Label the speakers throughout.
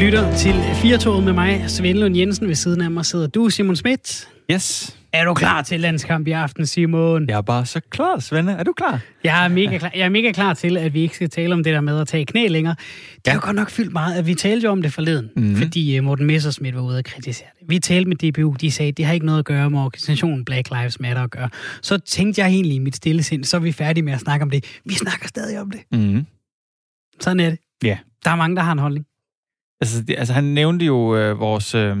Speaker 1: lytter til Firtoget med mig, Svend Lund Jensen. Ved siden af mig sidder du, Simon Schmidt.
Speaker 2: Yes.
Speaker 1: Er du klar til landskamp i aften, Simon?
Speaker 2: Jeg er bare så klar, Svende. Er du klar?
Speaker 1: Jeg er, mega klar, jeg er mega klar til, at vi ikke skal tale om det der med at tage knæ længere. Det har
Speaker 2: Ja.
Speaker 1: jo godt nok fyldt meget, at vi talte jo om det forleden,
Speaker 2: Mhm.
Speaker 1: mm-hmm. fordi øh, Morten Messersmith var ude og kritisere det. Vi talte med DBU, de sagde, at det har ikke noget at gøre med organisationen Black Lives Matter at gøre. Så tænkte jeg egentlig i mit stille sind, så er vi færdige med at snakke om det. Vi snakker stadig om det.
Speaker 2: Mm.
Speaker 1: Sådan er det.
Speaker 2: Ja.
Speaker 1: Der er mange, der har en holdning.
Speaker 2: Altså, det, altså, han nævnte jo øh, vores... Øh,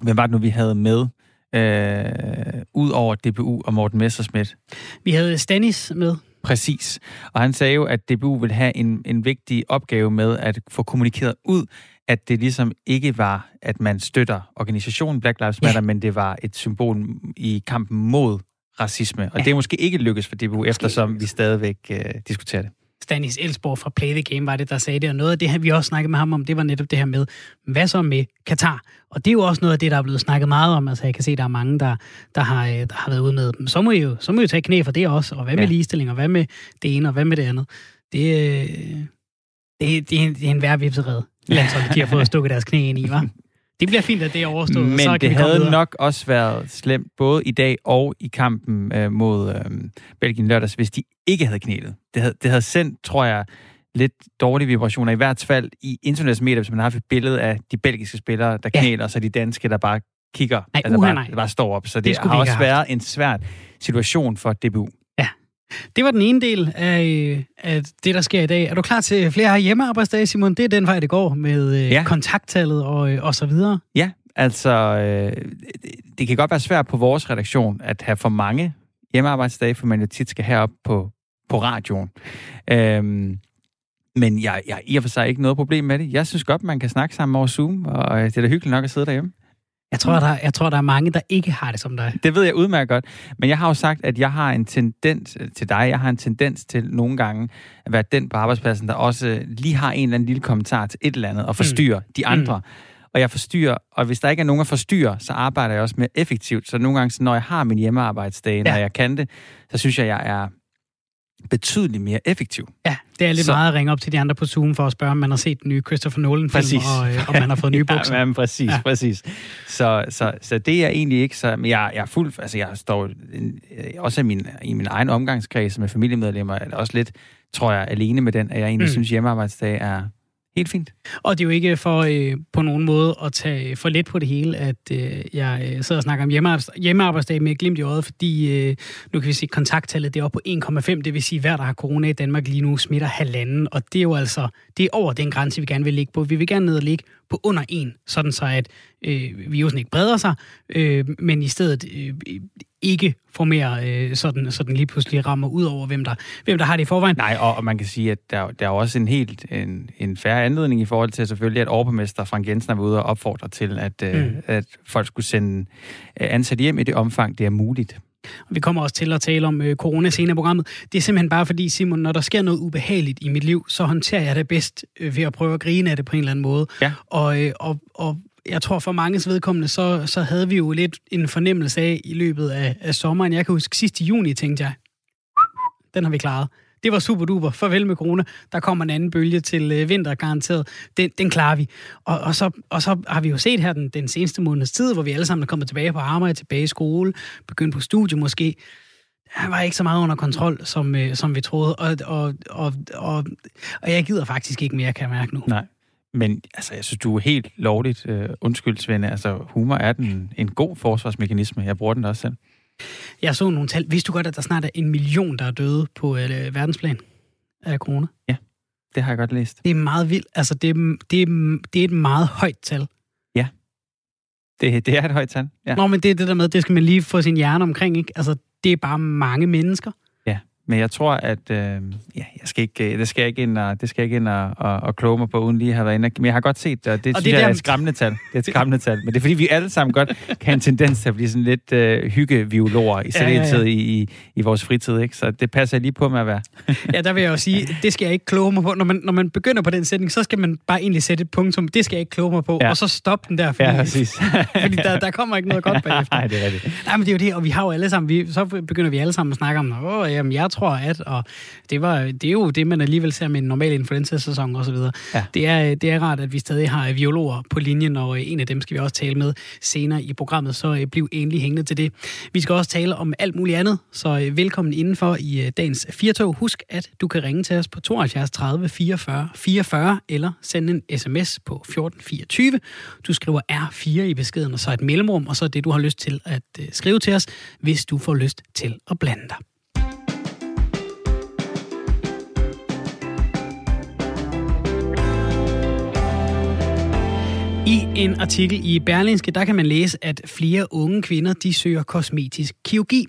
Speaker 2: hvem var det nu, vi havde med? Øh, ud over DBU og Morten Messerschmidt.
Speaker 1: Vi havde Stanis med.
Speaker 2: Præcis. Og han sagde jo, at DBU vil have en, en vigtig opgave med at få kommunikeret ud, at det ligesom ikke var, at man støtter organisationen Black Lives Matter, ja. men det var et symbol i kampen mod racisme. Og
Speaker 1: Ja.
Speaker 2: det er måske ikke lykkes for DBU, eftersom vi stadigvæk øh, diskuterer det.
Speaker 1: Stanis Elsborg fra Play the Game var det, der sagde det, og noget af det, vi også snakkede med ham om, det var netop det her med, hvad så med Katar? Og det er jo også noget af det, der er blevet snakket meget om. Altså, jeg kan se, der er mange, der, der, har, øh, der har været ude med dem. Så må I jo, så må I jo tage knæ for det også, og hvad med
Speaker 2: Ja.
Speaker 1: ligestilling, og hvad med det ene, og hvad med det andet? Det, øh, det, det, er, en, det er en værvipseret landshold, de har fået stukket deres knæ ind i, var. Det bliver fint, at det er overstået,
Speaker 2: Men
Speaker 1: så
Speaker 2: det havde
Speaker 1: videre.
Speaker 2: nok også været slemt, både i dag og i kampen øh, mod øh, Belgien lørdags, hvis de ikke havde knælet. Det havde, det havde sendt, tror jeg, lidt dårlige vibrationer, i hvert fald i internationale medier, hvis man har haft et billede af de belgiske spillere, der
Speaker 1: Ja.
Speaker 2: knæler, så de danske, der bare kigger,
Speaker 1: Nej,
Speaker 2: altså
Speaker 1: uha,
Speaker 2: bare,
Speaker 1: nej.
Speaker 2: bare står op. Så
Speaker 1: Det
Speaker 2: det, har også været en svær situation for DBU.
Speaker 1: Det var den ene del af, af det, der sker i dag. Er du klar til flere hjemmearbejdsdage, Simon? Det er den vej, det går med øh,
Speaker 2: Ja.
Speaker 1: kontakttallet og, øh, og så videre.
Speaker 2: Ja, altså, øh, det, kan godt være svært på vores redaktion at have for mange hjemmearbejdsdage, for man jo tit skal herop på, på radioen. Øhm, men jeg, jeg i og for sig ikke noget problem med det. Jeg synes godt, man kan snakke sammen over Zoom, og øh, det er da hyggeligt nok at sidde derhjemme.
Speaker 1: Jeg tror, der, jeg tror, der er mange, der ikke har det som dig.
Speaker 2: Det ved jeg udmærket godt. Men jeg har jo sagt, at jeg har en tendens øh, til dig, jeg har en tendens til nogle gange at være den på arbejdspladsen, der også lige har en eller anden lille kommentar til et eller andet og forstyrrer mm. de andre. Mm. Og jeg forstyrrer, og hvis der ikke er nogen at forstyrre, så arbejder jeg også mere effektivt. Så nogle gange, så når jeg har min hjemmearbejdsdag. Ja. når jeg kan det, så synes jeg, jeg er betydeligt mere effektiv.
Speaker 1: Ja, det er lidt
Speaker 2: Så-
Speaker 1: meget at ringe op til de andre på Zoom for at spørge, om man har set den nye Christopher Nolan-film,
Speaker 2: Præcis.
Speaker 1: og øh, om man har fået nye bukser.
Speaker 2: Ja, men præcis,
Speaker 1: Ja.
Speaker 2: præcis. Så, så, så det er egentlig ikke så... Men jeg, jeg er fuld... Altså, jeg står øh, også i min, i min egen omgangskreds med familiemedlemmer, er også lidt, tror jeg, alene med den, at jeg egentlig
Speaker 1: mm.
Speaker 2: synes, hjemmearbejdsdag er helt fint.
Speaker 1: Og det er jo ikke for øh, på nogen måde at tage for let på det hele, at øh, jeg øh, sidder og snakker om hjemmearbejds- hjemmearbejdsdag med glimt i øjet, fordi øh, nu kan vi se, at kontakttallet det er oppe på 1,5, det vil sige, hver der har corona i Danmark lige nu smitter halvanden, og det er jo altså, det er over den grænse, vi gerne vil ligge på. Vi vil gerne ned og ligge på under 1, sådan så at øh, virusen ikke breder sig, øh, men i stedet øh, ikke får mere, øh, sådan, så den lige pludselig rammer ud over, hvem der, hvem der har det i forvejen.
Speaker 2: Nej, og, og man kan sige, at der, der er også en helt en, en færre anledning i forhold til selvfølgelig, at overborgmester Frank Jensen er ude og opfordre til, at, mm.
Speaker 1: Mm.
Speaker 2: øh, at folk skulle sende øh, ansat hjem i det omfang, det er muligt.
Speaker 1: Og Vi kommer også til at tale om øh, corona senere i programmet. Det er simpelthen bare fordi, Simon, når der sker noget ubehageligt i mit liv, så håndterer jeg det bedst øh, ved at prøve at grine af det på en eller anden måde.
Speaker 2: Ja.
Speaker 1: Og, øh, og, og jeg tror for manges vedkommende, så, så havde vi jo lidt en fornemmelse af i løbet af, af sommeren. Jeg kan huske sidst i juni, tænkte jeg, den har vi klaret. Det var super duper. Farvel med corona. Der kommer en anden bølge til øh, vinter, garanteret. Den, den klarer vi. Og, og, så, og så har vi jo set her den, den seneste måneds tid, hvor vi alle sammen er kommet tilbage på arbejde, tilbage i skole, begyndt på studie måske. Der var ikke så meget under kontrol, som, øh, som vi troede. Og, og, og, og, og jeg gider faktisk ikke mere, kan jeg mærke nu.
Speaker 2: Nej. Men altså, jeg synes, du er helt lovligt øh, undskyld, Svende. Altså, humor er den, en god forsvarsmekanisme. Jeg bruger den også selv.
Speaker 1: Jeg så nogle tal. Vidste du godt, at der snart er en million, der er døde på øh, verdensplan af corona?
Speaker 2: Det har jeg godt læst.
Speaker 1: Det er meget vildt. Altså, det er, det er, det er et meget højt tal.
Speaker 2: Det, det er et højt tal. Ja.
Speaker 1: Nå, men det er det der med, det skal man lige få sin hjerne omkring, ikke? Altså, det er bare mange mennesker.
Speaker 2: Men jeg tror, at øh, ja, jeg skal ikke, øh, det skal jeg ikke ind og, det skal jeg ikke ind og, og, og kloge mig på, uden lige at have været inde. Men jeg har godt set det, og det,
Speaker 1: Og det er
Speaker 2: jeg er
Speaker 1: der-
Speaker 2: et skræmmende tal. Det er et skræmmende tal. Men det er fordi, vi alle sammen godt kan have en tendens til at blive sådan lidt øh, hyggeviolorer, i
Speaker 1: Ja, ja, ja.
Speaker 2: i, i, i vores fritid. Ikke? Så det passer lige på med at være.
Speaker 1: Ja, der vil jeg jo sige, det skal jeg ikke kloge mig på. Når man, når man begynder på den sætning, så skal man bare egentlig sætte et punktum. Det skal jeg ikke kloge mig på.
Speaker 2: Ja.
Speaker 1: Og så stoppe den der, fordi,
Speaker 2: Ja, præcis.
Speaker 1: fordi der, der kommer ikke noget godt bagefter.
Speaker 2: Nej, det er rigtigt.
Speaker 1: Nej, men det er jo det, og vi har jo alle sammen, vi, så begynder vi alle sammen at snakke om, åh, jamen, jeg tror tror at, og det, var, det er jo det, man alligevel ser med en normal influenza-sæson osv. Ja. Det, er, det er rart, at vi stadig har biologer på linjen, og en af dem skal vi også tale med senere i programmet, så bliv endelig hængende til det. Vi skal også tale om alt muligt andet, så velkommen indenfor i dagens Firtog. Husk, at du kan ringe til os på 72 30 44 44, eller sende en sms på 1424. Du skriver R4 i beskeden, og så et mellemrum, og så det, du har lyst til at øh, skrive til os, hvis du får lyst til at blande dig. I en artikel i Berlingske, der kan man læse, at flere unge kvinder, de søger kosmetisk kirurgi.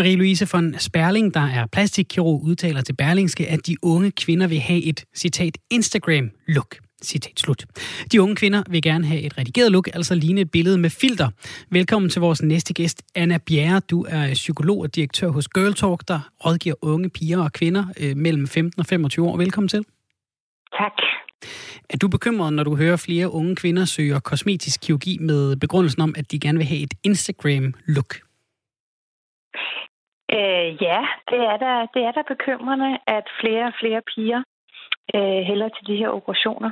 Speaker 1: Marie-Louise von Sperling, der er plastikkirurg, udtaler til Berlingske, at de unge kvinder vil have et, citat, Instagram-look. Citat slut. De unge kvinder vil gerne have et redigeret look, altså ligne et billede med filter. Velkommen til vores næste gæst, Anna Bjerre. Du er psykolog og direktør hos Girl Talk, der rådgiver unge piger og kvinder øh, mellem 15 og 25 år. Velkommen til.
Speaker 3: Tak.
Speaker 1: Er du bekymret, når du hører flere unge kvinder søger kosmetisk kirurgi med begrundelsen om, at de gerne vil have et Instagram-look?
Speaker 3: Øh, ja, det er, da, det er da bekymrende, at flere og flere piger øh, hælder til de her operationer.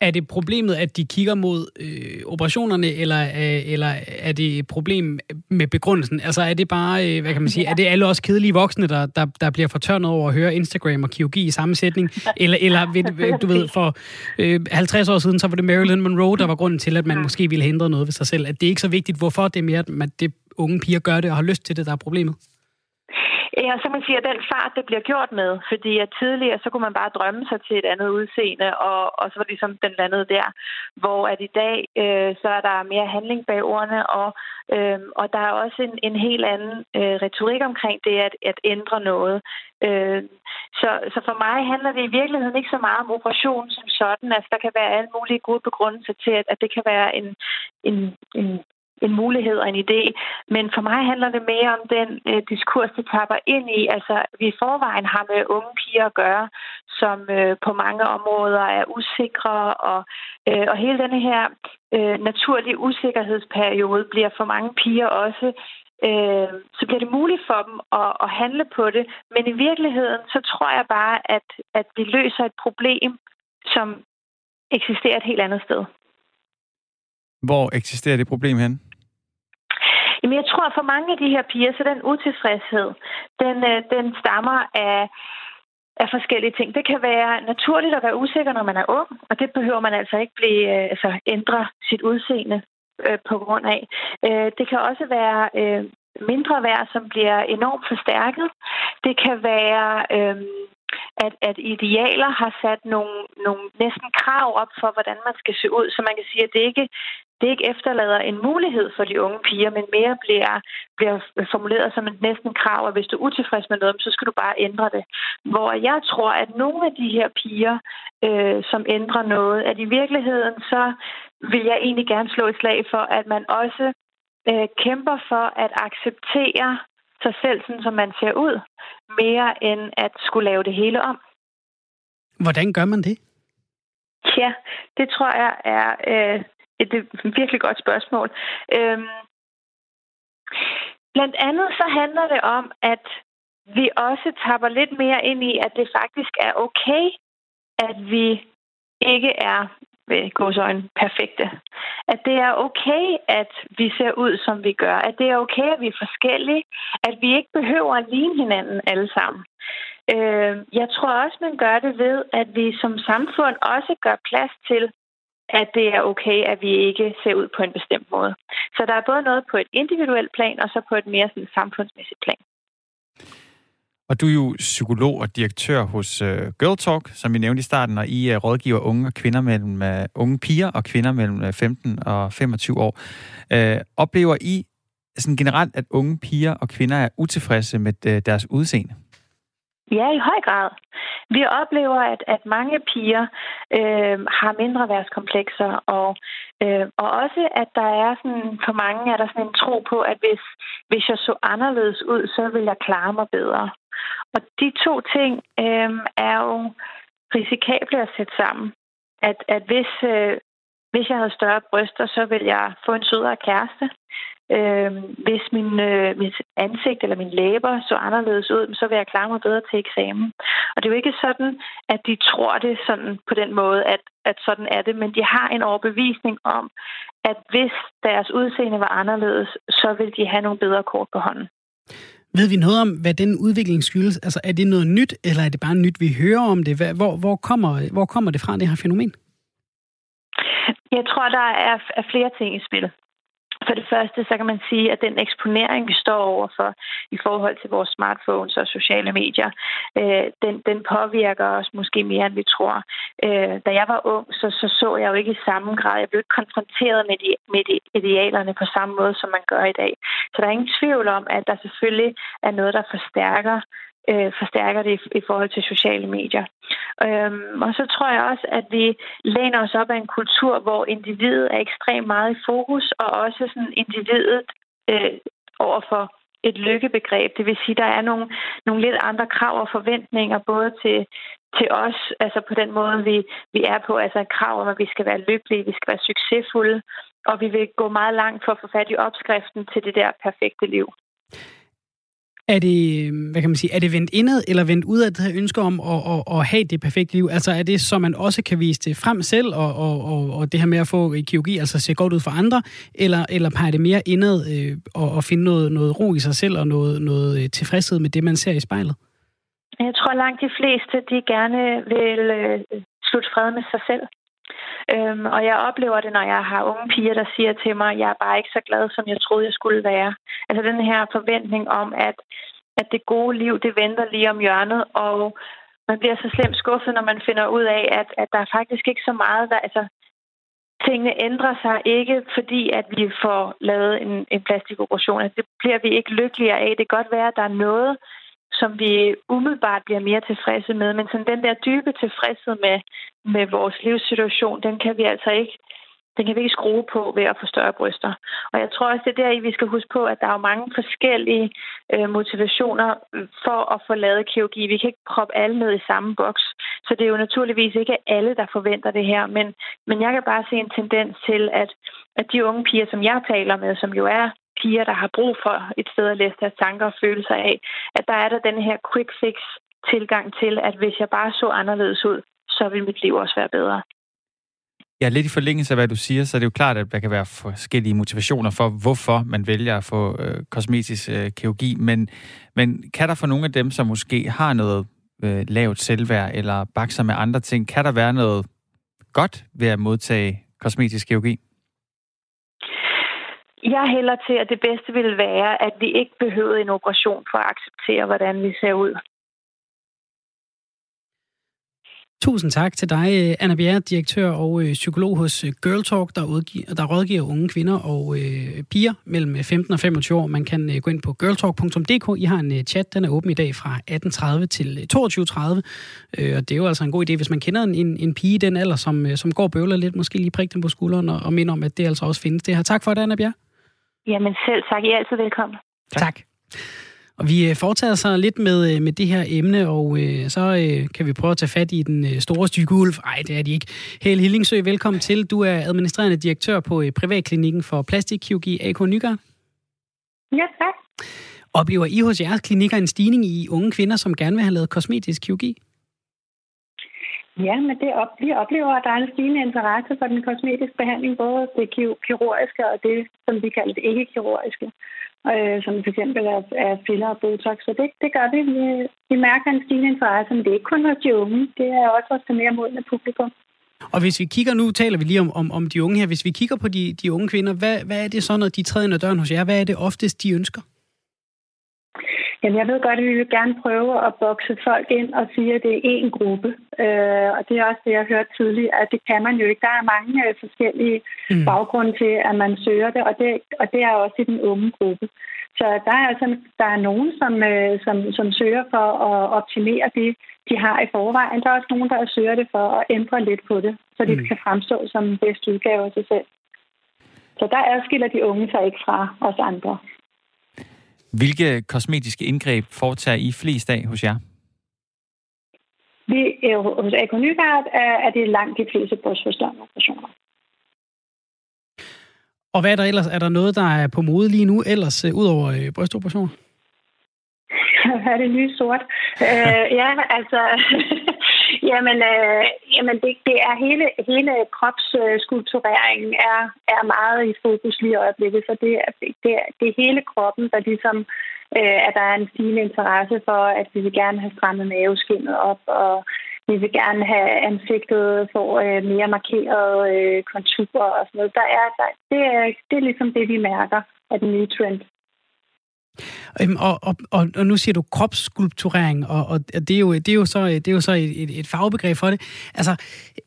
Speaker 1: Er det problemet, at de kigger mod øh, operationerne, eller, øh, eller er det et problem med begrundelsen? Altså er det bare, øh, hvad kan man sige, ja. er det alle os kedelige voksne, der, der, der bliver fortørnet over at høre Instagram og kirurgi i samme sætning? Eller, eller du ved, for øh, 50 år siden, så var det Marilyn Monroe, der var grunden til, at man måske ville hindre noget ved sig selv. At det er ikke så vigtigt, hvorfor det er mere, at det unge piger gør det og har lyst til det, der er problemet?
Speaker 3: Ja, så man siger, at den fart, det bliver gjort med, fordi at tidligere, så kunne man bare drømme sig til et andet udseende, og, og så var det ligesom, den landede der. Hvor at i dag, øh, så er der mere handling bag ordene, og, øh, og der er også en, en helt anden øh, retorik omkring det at, at ændre noget. Øh, så, så for mig handler det i virkeligheden ikke så meget om operationen som sådan. Altså, der kan være alle mulige gode begrundelser til, at, at det kan være en, en, en en mulighed og en idé. Men for mig handler det mere om den øh, diskurs, det tapper ind i. Altså, vi i forvejen har med unge piger at gøre, som øh, på mange områder er usikre, og, øh, og hele denne her øh, naturlige usikkerhedsperiode bliver for mange piger også øh, så bliver det muligt for dem at, at handle på det. Men i virkeligheden, så tror jeg bare, at, at vi løser et problem, som eksisterer et helt andet sted.
Speaker 2: Hvor eksisterer det problem hen?
Speaker 3: Jamen, jeg tror, at for mange af de her piger, så den utilfredshed, den, øh, den stammer af, af forskellige ting. Det kan være naturligt at være usikker, når man er ung, og det behøver man altså ikke blive, øh, altså ændre sit udseende øh, på grund af. Øh, det kan også være øh, mindre værd, som bliver enormt forstærket. Det kan være... Øh, at, at idealer har sat nogle, nogle næsten krav op for, hvordan man skal se ud. Så man kan sige, at det ikke det ikke efterlader en mulighed for de unge piger, men mere bliver, bliver formuleret som et næsten krav, at hvis du er utilfreds med noget, så skal du bare ændre det. Hvor jeg tror, at nogle af de her piger, øh, som ændrer noget, at i virkeligheden, så vil jeg egentlig gerne slå et slag for, at man også øh, kæmper for at acceptere sig selv, sådan som man ser ud, mere end at skulle lave det hele om.
Speaker 1: Hvordan gør man det?
Speaker 3: Ja, det tror jeg er øh, et, et virkelig godt spørgsmål. Øhm, blandt andet så handler det om, at vi også tapper lidt mere ind i, at det faktisk er okay, at vi ikke er øh, ved gåsøjne perfekte. At det er okay, at vi ser ud, som vi gør. At det er okay, at vi er forskellige. At vi ikke behøver at ligne hinanden alle sammen. Øh, jeg tror også, man gør det ved, at vi som samfund også gør plads til, at det er okay, at vi ikke ser ud på en bestemt måde. Så der er både noget på et individuelt plan, og så på et mere sådan, samfundsmæssigt plan.
Speaker 2: Og du er jo psykolog og direktør hos uh, Girl Talk, som vi nævnte i starten, og I uh, rådgiver unge og kvinder mellem uh, unge piger og kvinder mellem 15 og 25 år. Uh, oplever I sådan generelt, at unge piger og kvinder er utilfredse med uh, deres udseende?
Speaker 3: Ja, i høj grad. Vi oplever, at, at mange piger øh, har mindre værtskomplekser, og, øh, og også, at der er sådan, for mange er der sådan en tro på, at hvis, hvis jeg så anderledes ud, så vil jeg klare mig bedre. Og de to ting øh, er jo risikable at sætte sammen. At, at hvis, øh, hvis jeg havde større bryster, så vil jeg få en sødere kæreste. Øh, hvis min, øh, mit ansigt eller min læber så anderledes ud, så vil jeg klare mig bedre til eksamen. Og det er jo ikke sådan, at de tror det sådan på den måde, at, at sådan er det, men de har en overbevisning om, at hvis deres udseende var anderledes, så vil de have nogle bedre kort på hånden.
Speaker 1: Ved vi noget om, hvad den udvikling skyldes? Altså, er det noget nyt, eller er det bare nyt, vi hører om det? Hvor, hvor, kommer, hvor kommer det fra, det her fænomen?
Speaker 3: Jeg tror, der er, er flere ting i spil. For det første, så kan man sige, at den eksponering, vi står overfor i forhold til vores smartphones og sociale medier, øh, den, den påvirker os måske mere, end vi tror. Øh, da jeg var ung, så, så så jeg jo ikke i samme grad. Jeg blev ikke konfronteret med de, med de idealerne på samme måde, som man gør i dag. Så der er ingen tvivl om, at der selvfølgelig er noget, der forstærker øh, forstærker det i, i forhold til sociale medier. Øhm, og så tror jeg også, at vi læner os op af en kultur, hvor individet er ekstremt meget i fokus, og også sådan individet øh, overfor et lykkebegreb. Det vil sige, at der er nogle, nogle lidt andre krav og forventninger, både til, til os, altså på den måde, vi, vi er på, altså et krav om, at vi skal være lykkelige, vi skal være succesfulde, og vi vil gå meget langt for at få fat i opskriften til det der perfekte liv.
Speaker 1: Er det, hvad kan man sige, er det vendt indad eller vendt ud af det her ønske om at, at, at have det perfekte liv? Altså er det, så man også kan vise det frem selv, og, og, og, og det her med at få kirurgi, altså se godt ud for andre, eller, eller peger det mere indad øh, og, og finde noget, noget ro i sig selv og noget, noget øh, tilfredshed med det, man ser i spejlet?
Speaker 3: Jeg tror langt de fleste, de gerne vil øh, slutte fred med sig selv. Øhm, og jeg oplever det, når jeg har unge piger, der siger til mig, at jeg er bare ikke så glad, som jeg troede, jeg skulle være. Altså den her forventning om, at, at det gode liv, det venter lige om hjørnet, og man bliver så slemt skuffet, når man finder ud af, at, at der er faktisk ikke så meget, der, altså, tingene ændrer sig ikke, fordi at vi får lavet en, en plastikoperation. Altså, det bliver vi ikke lykkeligere af. Det kan godt være, at der er noget, som vi umiddelbart bliver mere tilfredse med. Men sådan den der dybe tilfredshed med, med vores livssituation, den kan vi altså ikke den kan vi ikke skrue på ved at få større bryster. Og jeg tror også, det er der, vi skal huske på, at der er jo mange forskellige øh, motivationer for at få lavet kirurgi. Vi kan ikke proppe alle ned i samme boks. Så det er jo naturligvis ikke alle, der forventer det her. Men, men jeg kan bare se en tendens til, at, at de unge piger, som jeg taler med, som jo er piger, der har brug for et sted at læse deres tanker og følelser af, at der er der den her quick fix tilgang til, at hvis jeg bare så anderledes ud, så vil mit liv også være bedre.
Speaker 2: Ja, lidt i forlængelse af, hvad du siger, så er det jo klart, at der kan være forskellige motivationer for, hvorfor man vælger at få øh, kosmetisk øh, kirurgi. Men, men kan der for nogle af dem, som måske har noget øh, lavt selvværd eller bakser med andre ting, kan der være noget godt ved at modtage kosmetisk kirurgi?
Speaker 3: Jeg hælder til, at det bedste ville være, at vi ikke behøvede en operation for at acceptere, hvordan vi ser ud.
Speaker 1: Tusind tak til dig, Anna Bjerre, direktør og øh, psykolog hos øh, Girl Talk, der, udgiver, der rådgiver unge kvinder og øh, piger mellem øh, 15 og 25 år. Man kan øh, gå ind på girltalk.dk. I har en øh, chat, den er åben i dag fra 18.30 til 22.30. Øh, og det er jo altså en god idé, hvis man kender en, en, en pige i den alder, som, øh, som går og bøvler lidt, måske lige prikke dem på skulderen og, og minde om, at det altså også findes. Det her. Tak for det, Anna Bjerre.
Speaker 3: Jamen selv tak. I er altid velkommen.
Speaker 1: Tak. tak. Og vi øh, foretager sig lidt med, øh, med det her emne, og øh, så øh, kan vi prøve at tage fat i den øh, store stykke ulv. Nej, det er de ikke. Helle Hillingsø, velkommen til. Du er administrerende direktør på øh, Privatklinikken for Plastikkirurgi AK Nygaard.
Speaker 4: Ja, tak.
Speaker 1: Oplever I hos jeres klinikker en stigning i unge kvinder, som gerne vil have lavet kosmetisk kirurgi?
Speaker 4: Ja, men det op, vi oplever, at der er en stigende interesse for den kosmetiske behandling, både det kirurgiske og det, som vi kalder det ikke-kirurgiske, øh, som for eksempel er, er filler og botox. Så det, det gør vi. vi. Vi mærker en stigende interesse, men det er ikke kun hos de unge. Det er også hos det mere modne publikum.
Speaker 1: Og hvis vi kigger, nu taler vi lige om, om, om de unge her, hvis vi kigger på de, de unge kvinder, hvad, hvad er det så, når de træder ind ad døren hos jer? Hvad er det oftest, de ønsker?
Speaker 4: Jamen, jeg ved godt, at vi vil gerne prøve at bokse folk ind og sige, at det er én gruppe. Øh, og det er også det, jeg har hørt tidligere, at det kan man jo ikke. Der er mange øh, forskellige mm. baggrunde til, at man søger det, og det, og det er også i den unge gruppe. Så der er altså der er nogen, som, øh, som, som søger for at optimere det, de har i forvejen. Der er også nogen, der søger det for at ændre lidt på det, så det mm. kan fremstå som bedst udgave af sig selv. Så der adskiller de unge sig ikke fra os andre.
Speaker 2: Hvilke kosmetiske indgreb foretager I flest af hos jer?
Speaker 4: Vi, hos AK Nygaard er, er det langt de fleste brystforstørrende operationer.
Speaker 1: Og hvad er der ellers? Er der noget, der er på mode lige nu, ellers øh, ud over øh, brystoperationer?
Speaker 4: Hvad er det nye sort? øh, ja, altså jamen, øh, jamen det, det er hele, hele kropsskulptureringen er, er meget i fokus lige i øjeblikket, så det er, det, er, det er hele kroppen, der ligesom, øh, at der er en stigende interesse for, at vi vil gerne have strammet maveskinnet op, og vi vil gerne have ansigtet for øh, mere markerede øh, konturer og sådan noget. Der er, der, det, er, det er ligesom det, vi mærker af den nye trend.
Speaker 1: Øhm, og, og, og, og nu siger du kropsskulpturering, og, og det, er jo, det er jo så, det er jo så et, et, et fagbegreb for det. Altså,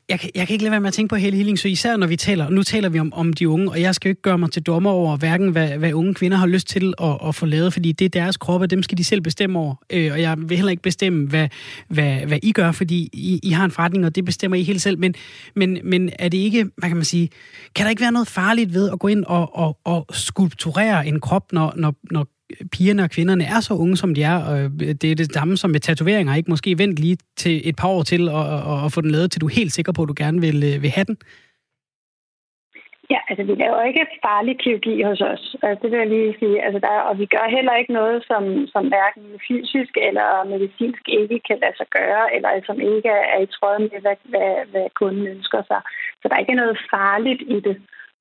Speaker 1: jeg, jeg kan ikke lade være med at tænke på hele healing, så især når vi taler, nu taler vi om, om de unge, og jeg skal jo ikke gøre mig til dommer over, hverken hvad, hvad unge kvinder har lyst til at, at få lavet, fordi det er deres kroppe, dem skal de selv bestemme over. Øh, og jeg vil heller ikke bestemme, hvad, hvad, hvad I gør, fordi I, I har en forretning, og det bestemmer I helt selv. Men, men, men er det ikke, hvad kan man sige, kan der ikke være noget farligt ved at gå ind og, og, og skulpturere en krop, når, når, når pigerne og kvinderne er så unge, som de er. Og det er det samme som med tatoveringer, ikke? Måske vent lige til et par år til og, og, og få den lavet, til du er helt sikker på, at du gerne vil, øh, vil have den.
Speaker 4: Ja, altså vi laver ikke farlig kirurgi hos os. Altså, det vil jeg lige sige. Altså, der, og vi gør heller ikke noget, som, som hverken fysisk eller medicinsk ikke kan lade sig gøre, eller som ikke er i tråd med, hvad, hvad, hvad kunden ønsker sig. Så der er ikke noget farligt i det.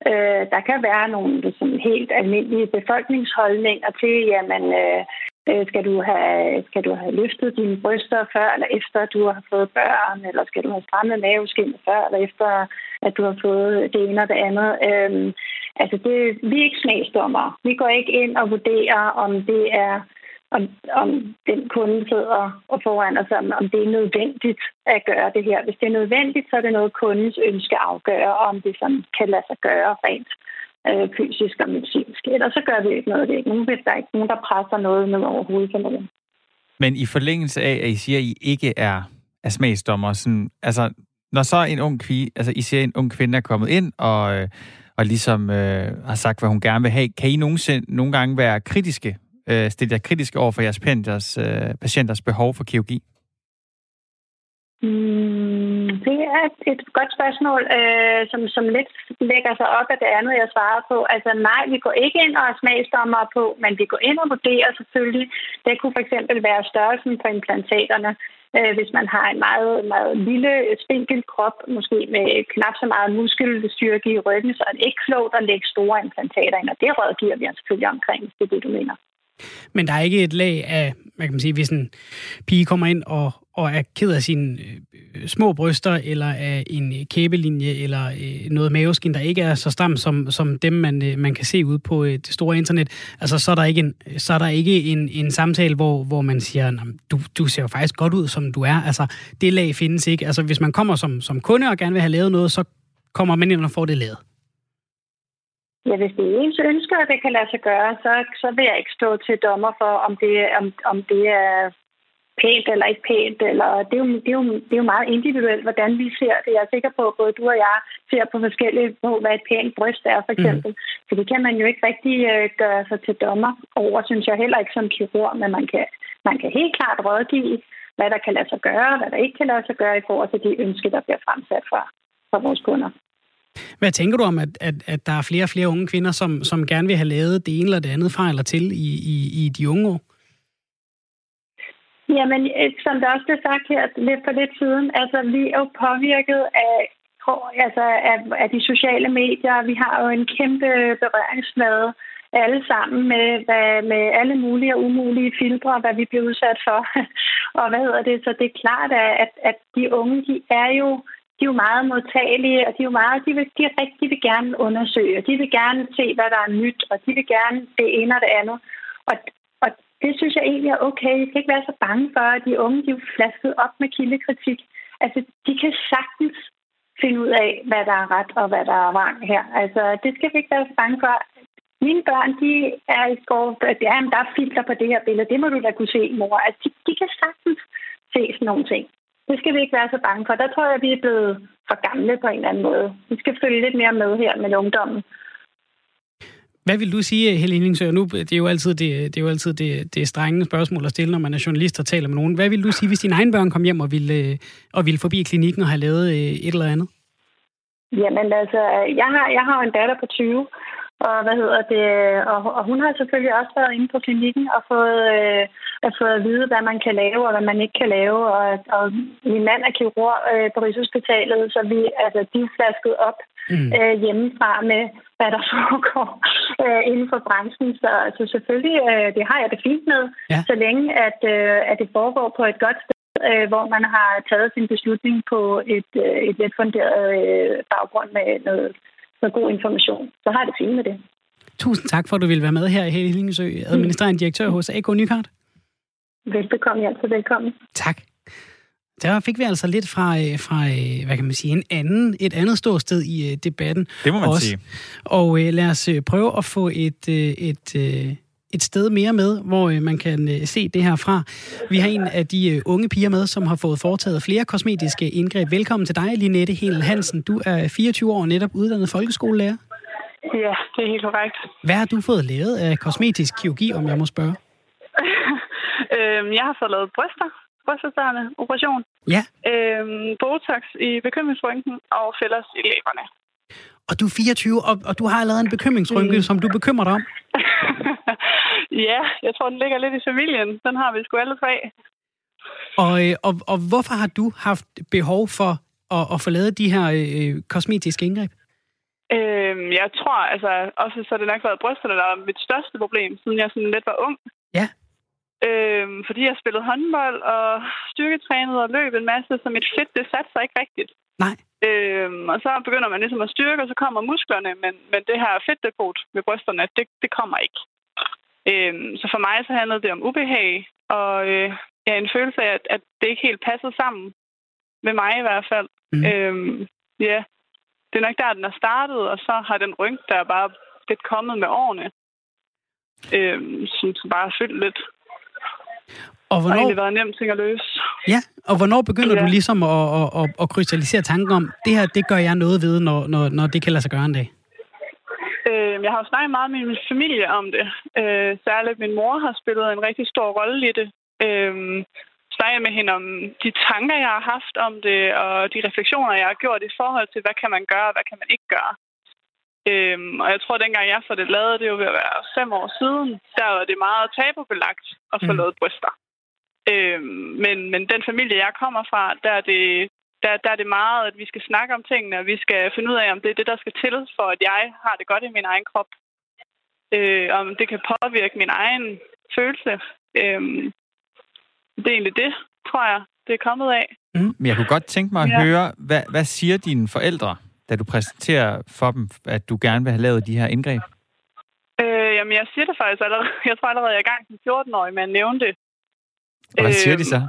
Speaker 4: Øh, der kan være nogle sådan, helt almindelige befolkningsholdninger til, jamen, øh, øh, skal, du have, skal du have løftet dine bryster før eller efter, du har fået børn, eller skal du have strammet maveskin før eller efter, at du har fået det ene og det andet. Øh, altså, det, vi er ikke smagsdommere. Vi går ikke ind og vurderer, om det er om, om den kunde sidder og foran os, om, om det er nødvendigt at gøre det her. Hvis det er nødvendigt, så er det noget, kundens ønske afgøre, om det sådan kan lade sig gøre rent øh, fysisk og medicinsk. Ellers så gør vi ikke noget af det. Nogen, der er ikke nogen, der presser noget ned over hovedet for nogen.
Speaker 2: Men i forlængelse af, at I siger, at I ikke er, er smagsdommer, sådan, altså, når så en ung kvinde, altså I siger, at en ung kvinde er kommet ind og, øh, og ligesom øh, har sagt, hvad hun gerne vil have, kan I nogensinde, nogle gange være kritiske øh, stille jer kritisk over for jeres patienters, øh, patienters behov for kirurgi?
Speaker 4: Mm, det er et, godt spørgsmål, øh, som, som lidt lægger sig op af det andet, jeg svarer på. Altså nej, vi går ikke ind og er smagsdommer på, men vi går ind og vurderer selvfølgelig. Det kunne for eksempel være størrelsen på implantaterne. Øh, hvis man har en meget, meget lille, spinkel krop, måske med knap så meget muskelstyrke i ryggen, så er det ikke klogt at lægge store implantater ind, og det rådgiver vi selvfølgelig omkring, hvis det er det, du mener.
Speaker 1: Men der er ikke et lag af, hvad kan man sige, hvis en pige kommer ind og, og er ked af sine øh, små bryster, eller af en kæbelinje, eller øh, noget maveskin, der ikke er så stram som, som dem, man, øh, man kan se ud på øh, det store internet, altså så er der ikke en, så er der ikke en, en samtale, hvor, hvor man siger, du, du ser jo faktisk godt ud, som du er. Altså, det lag findes ikke. Altså, hvis man kommer som, som kunde og gerne vil have lavet noget, så kommer man ind og får det lavet.
Speaker 4: Ja, hvis det er ens ønsker, at det kan lade sig gøre, så, så vil jeg ikke stå til dommer for, om det, om, om det er pænt eller ikke pænt. Eller, det, er jo, det, er jo, det er jo meget individuelt, hvordan vi ser det. Jeg er sikker på, at både du og jeg ser på forskellige på, hvad et pænt bryst er, for eksempel. Mm. Så det kan man jo ikke rigtig uh, gøre sig til dommer over, synes jeg heller ikke som kirurg, men man kan, man kan helt klart rådgive, hvad der kan lade sig gøre, hvad der ikke kan lade sig gøre i forhold til de ønsker, der bliver fremsat fra, fra vores kunder.
Speaker 1: Hvad tænker du om, at, at, at der er flere og flere unge kvinder, som, som gerne vil have lavet det ene eller det andet fra eller til i, i, i de unge år?
Speaker 4: Jamen, øh, som der også blev sagt her lidt for lidt siden, altså vi er jo påvirket af, altså, af, af de sociale medier. Vi har jo en kæmpe berøringsflade alle sammen med, hvad, med alle mulige og umulige filtre, hvad vi bliver udsat for. og hvad hedder det? Så det er klart, at, at de unge, de er jo de er jo meget modtagelige, og de, er jo meget, de, vil, de, er rigtig, de vil gerne undersøge, og de vil gerne se, hvad der er nyt, og de vil gerne det ene og det andet. Og, og det synes jeg egentlig er okay. Jeg skal ikke være så bange for, at de unge de er flasket op med kildekritik. Altså, de kan sagtens finde ud af, hvad der er ret og hvad der er vrang her. Altså, det skal vi ikke være så bange for. Mine børn, de er i går, ja, der er filter på det her billede. Det må du da kunne se, mor. Altså, de, de kan sagtens se sådan nogle ting. Det skal vi ikke være så bange for. Der tror jeg, at vi er blevet for gamle på en eller anden måde. Vi skal følge lidt mere med her med ungdommen.
Speaker 1: Hvad vil du sige, Helene Indsø? Nu, det er jo altid, det, det, er jo altid det, det strenge spørgsmål at stille, når man er journalist og taler med nogen. Hvad vil du sige, hvis dine egne børn kom hjem og ville, og ville forbi klinikken og have lavet øh, et eller andet?
Speaker 4: Jamen altså, jeg har, jeg har en datter på 20, Og hvad hedder det? Og, og hun har selvfølgelig også været inde på klinikken og fået, øh, at fået at vide, hvad man kan lave og hvad man ikke kan lave. Og, og min mand er kirurg øh, på Rigshospitalet, så vi, altså, de er flasket op mm. øh, hjemmefra med, hvad der foregår øh, inden for branchen. Så altså, selvfølgelig, øh, det har jeg det fint med, ja. så længe at, øh, at det foregår på et godt sted øh, hvor man har taget sin beslutning på et, øh, et let funderet øh, baggrund med noget, noget god information. Så har jeg det fint med det.
Speaker 1: Tusind tak for, at du ville være med her i Hellingsø, administrerende direktør hos AK Nykart.
Speaker 4: Velbekomme, altså velkommen.
Speaker 1: Tak. Der fik vi altså lidt fra, øh, fra øh, hvad kan man sige, en anden, et andet ståsted i øh, debatten.
Speaker 2: Det må man også. sige.
Speaker 1: Og lad os prøve at få et, et, et sted mere med, hvor man kan se det her fra. Vi har en af de unge piger med, som har fået foretaget flere kosmetiske indgreb. Velkommen til dig, Linette Hel Hansen. Du er 24 år netop uddannet folkeskolelærer.
Speaker 5: Ja, det er helt korrekt.
Speaker 1: Hvad har du fået lavet af kosmetisk kirurgi, om jeg må spørge?
Speaker 5: øhm, jeg har fået lavet bryster, brystforstørrende operation.
Speaker 1: Ja.
Speaker 5: Øhm, Botox i bekymringsrynken og fællers i læberne.
Speaker 1: Og du er 24, og, og du har allerede en bekymringsrynke, mm. som du bekymrer dig om?
Speaker 5: ja, jeg tror, den ligger lidt i familien. Den har vi sgu alle tre.
Speaker 1: Og, øh, og, og hvorfor har du haft behov for at, at få lavet de her øh, kosmetiske indgreb?
Speaker 5: Øhm, jeg tror, altså, også så det nok været brysterne, der var mit største problem, siden jeg sådan lidt var ung.
Speaker 1: Ja.
Speaker 5: Øhm, fordi jeg spillede håndbold og styrketrænede og løb en masse, så mit fedt, det satte sig ikke rigtigt.
Speaker 1: Nej.
Speaker 5: Øhm, og så begynder man ligesom at styrke, og så kommer musklerne, men, men det her fedtdepot ved brysterne, det, det kommer ikke. Øhm, så for mig så handlede det om ubehag, og øh, ja, en følelse af, at, at det ikke helt passede sammen. Med mig i hvert fald. Mm. Øhm, ja, det er nok der, den er startet, og så har den rynk der bare lidt kommet med årene. Øhm, som bare fyldt lidt. Og hvornår... Det har egentlig været nemt ting at løse.
Speaker 1: Ja, og hvornår begynder ja. du ligesom at, at, at, at krystallisere tanken om, det her, det gør jeg noget ved, når, når, når det kan lade sig gøre en dag?
Speaker 5: Øh, jeg har jo snakket meget med min familie om det. Øh, særligt min mor har spillet en rigtig stor rolle i det. Øh, snakket med hende om de tanker, jeg har haft om det, og de refleksioner, jeg har gjort i forhold til, hvad kan man gøre, og hvad kan man ikke gøre. Øhm, og jeg tror, at dengang jeg får det lavet, det er jo ved at være fem år siden, der var det meget tabubelagt at få mm. lavet bryster. Øhm, men, men den familie, jeg kommer fra, der er, det, der, der er det meget, at vi skal snakke om tingene, og vi skal finde ud af, om det er det, der skal til, for at jeg har det godt i min egen krop. Øh, om det kan påvirke min egen følelse. Øhm, det er egentlig det, tror jeg, det er kommet af.
Speaker 2: Mm. Men jeg kunne godt tænke mig at ja. høre, hvad, hvad siger dine forældre da du præsenterer for dem, at du gerne vil have lavet de her indgreb?
Speaker 5: Øh, jamen, jeg siger det faktisk allerede. Jeg tror allerede, jeg er i gang som 14-årig med at nævne det.
Speaker 2: Og hvad siger øh, de så?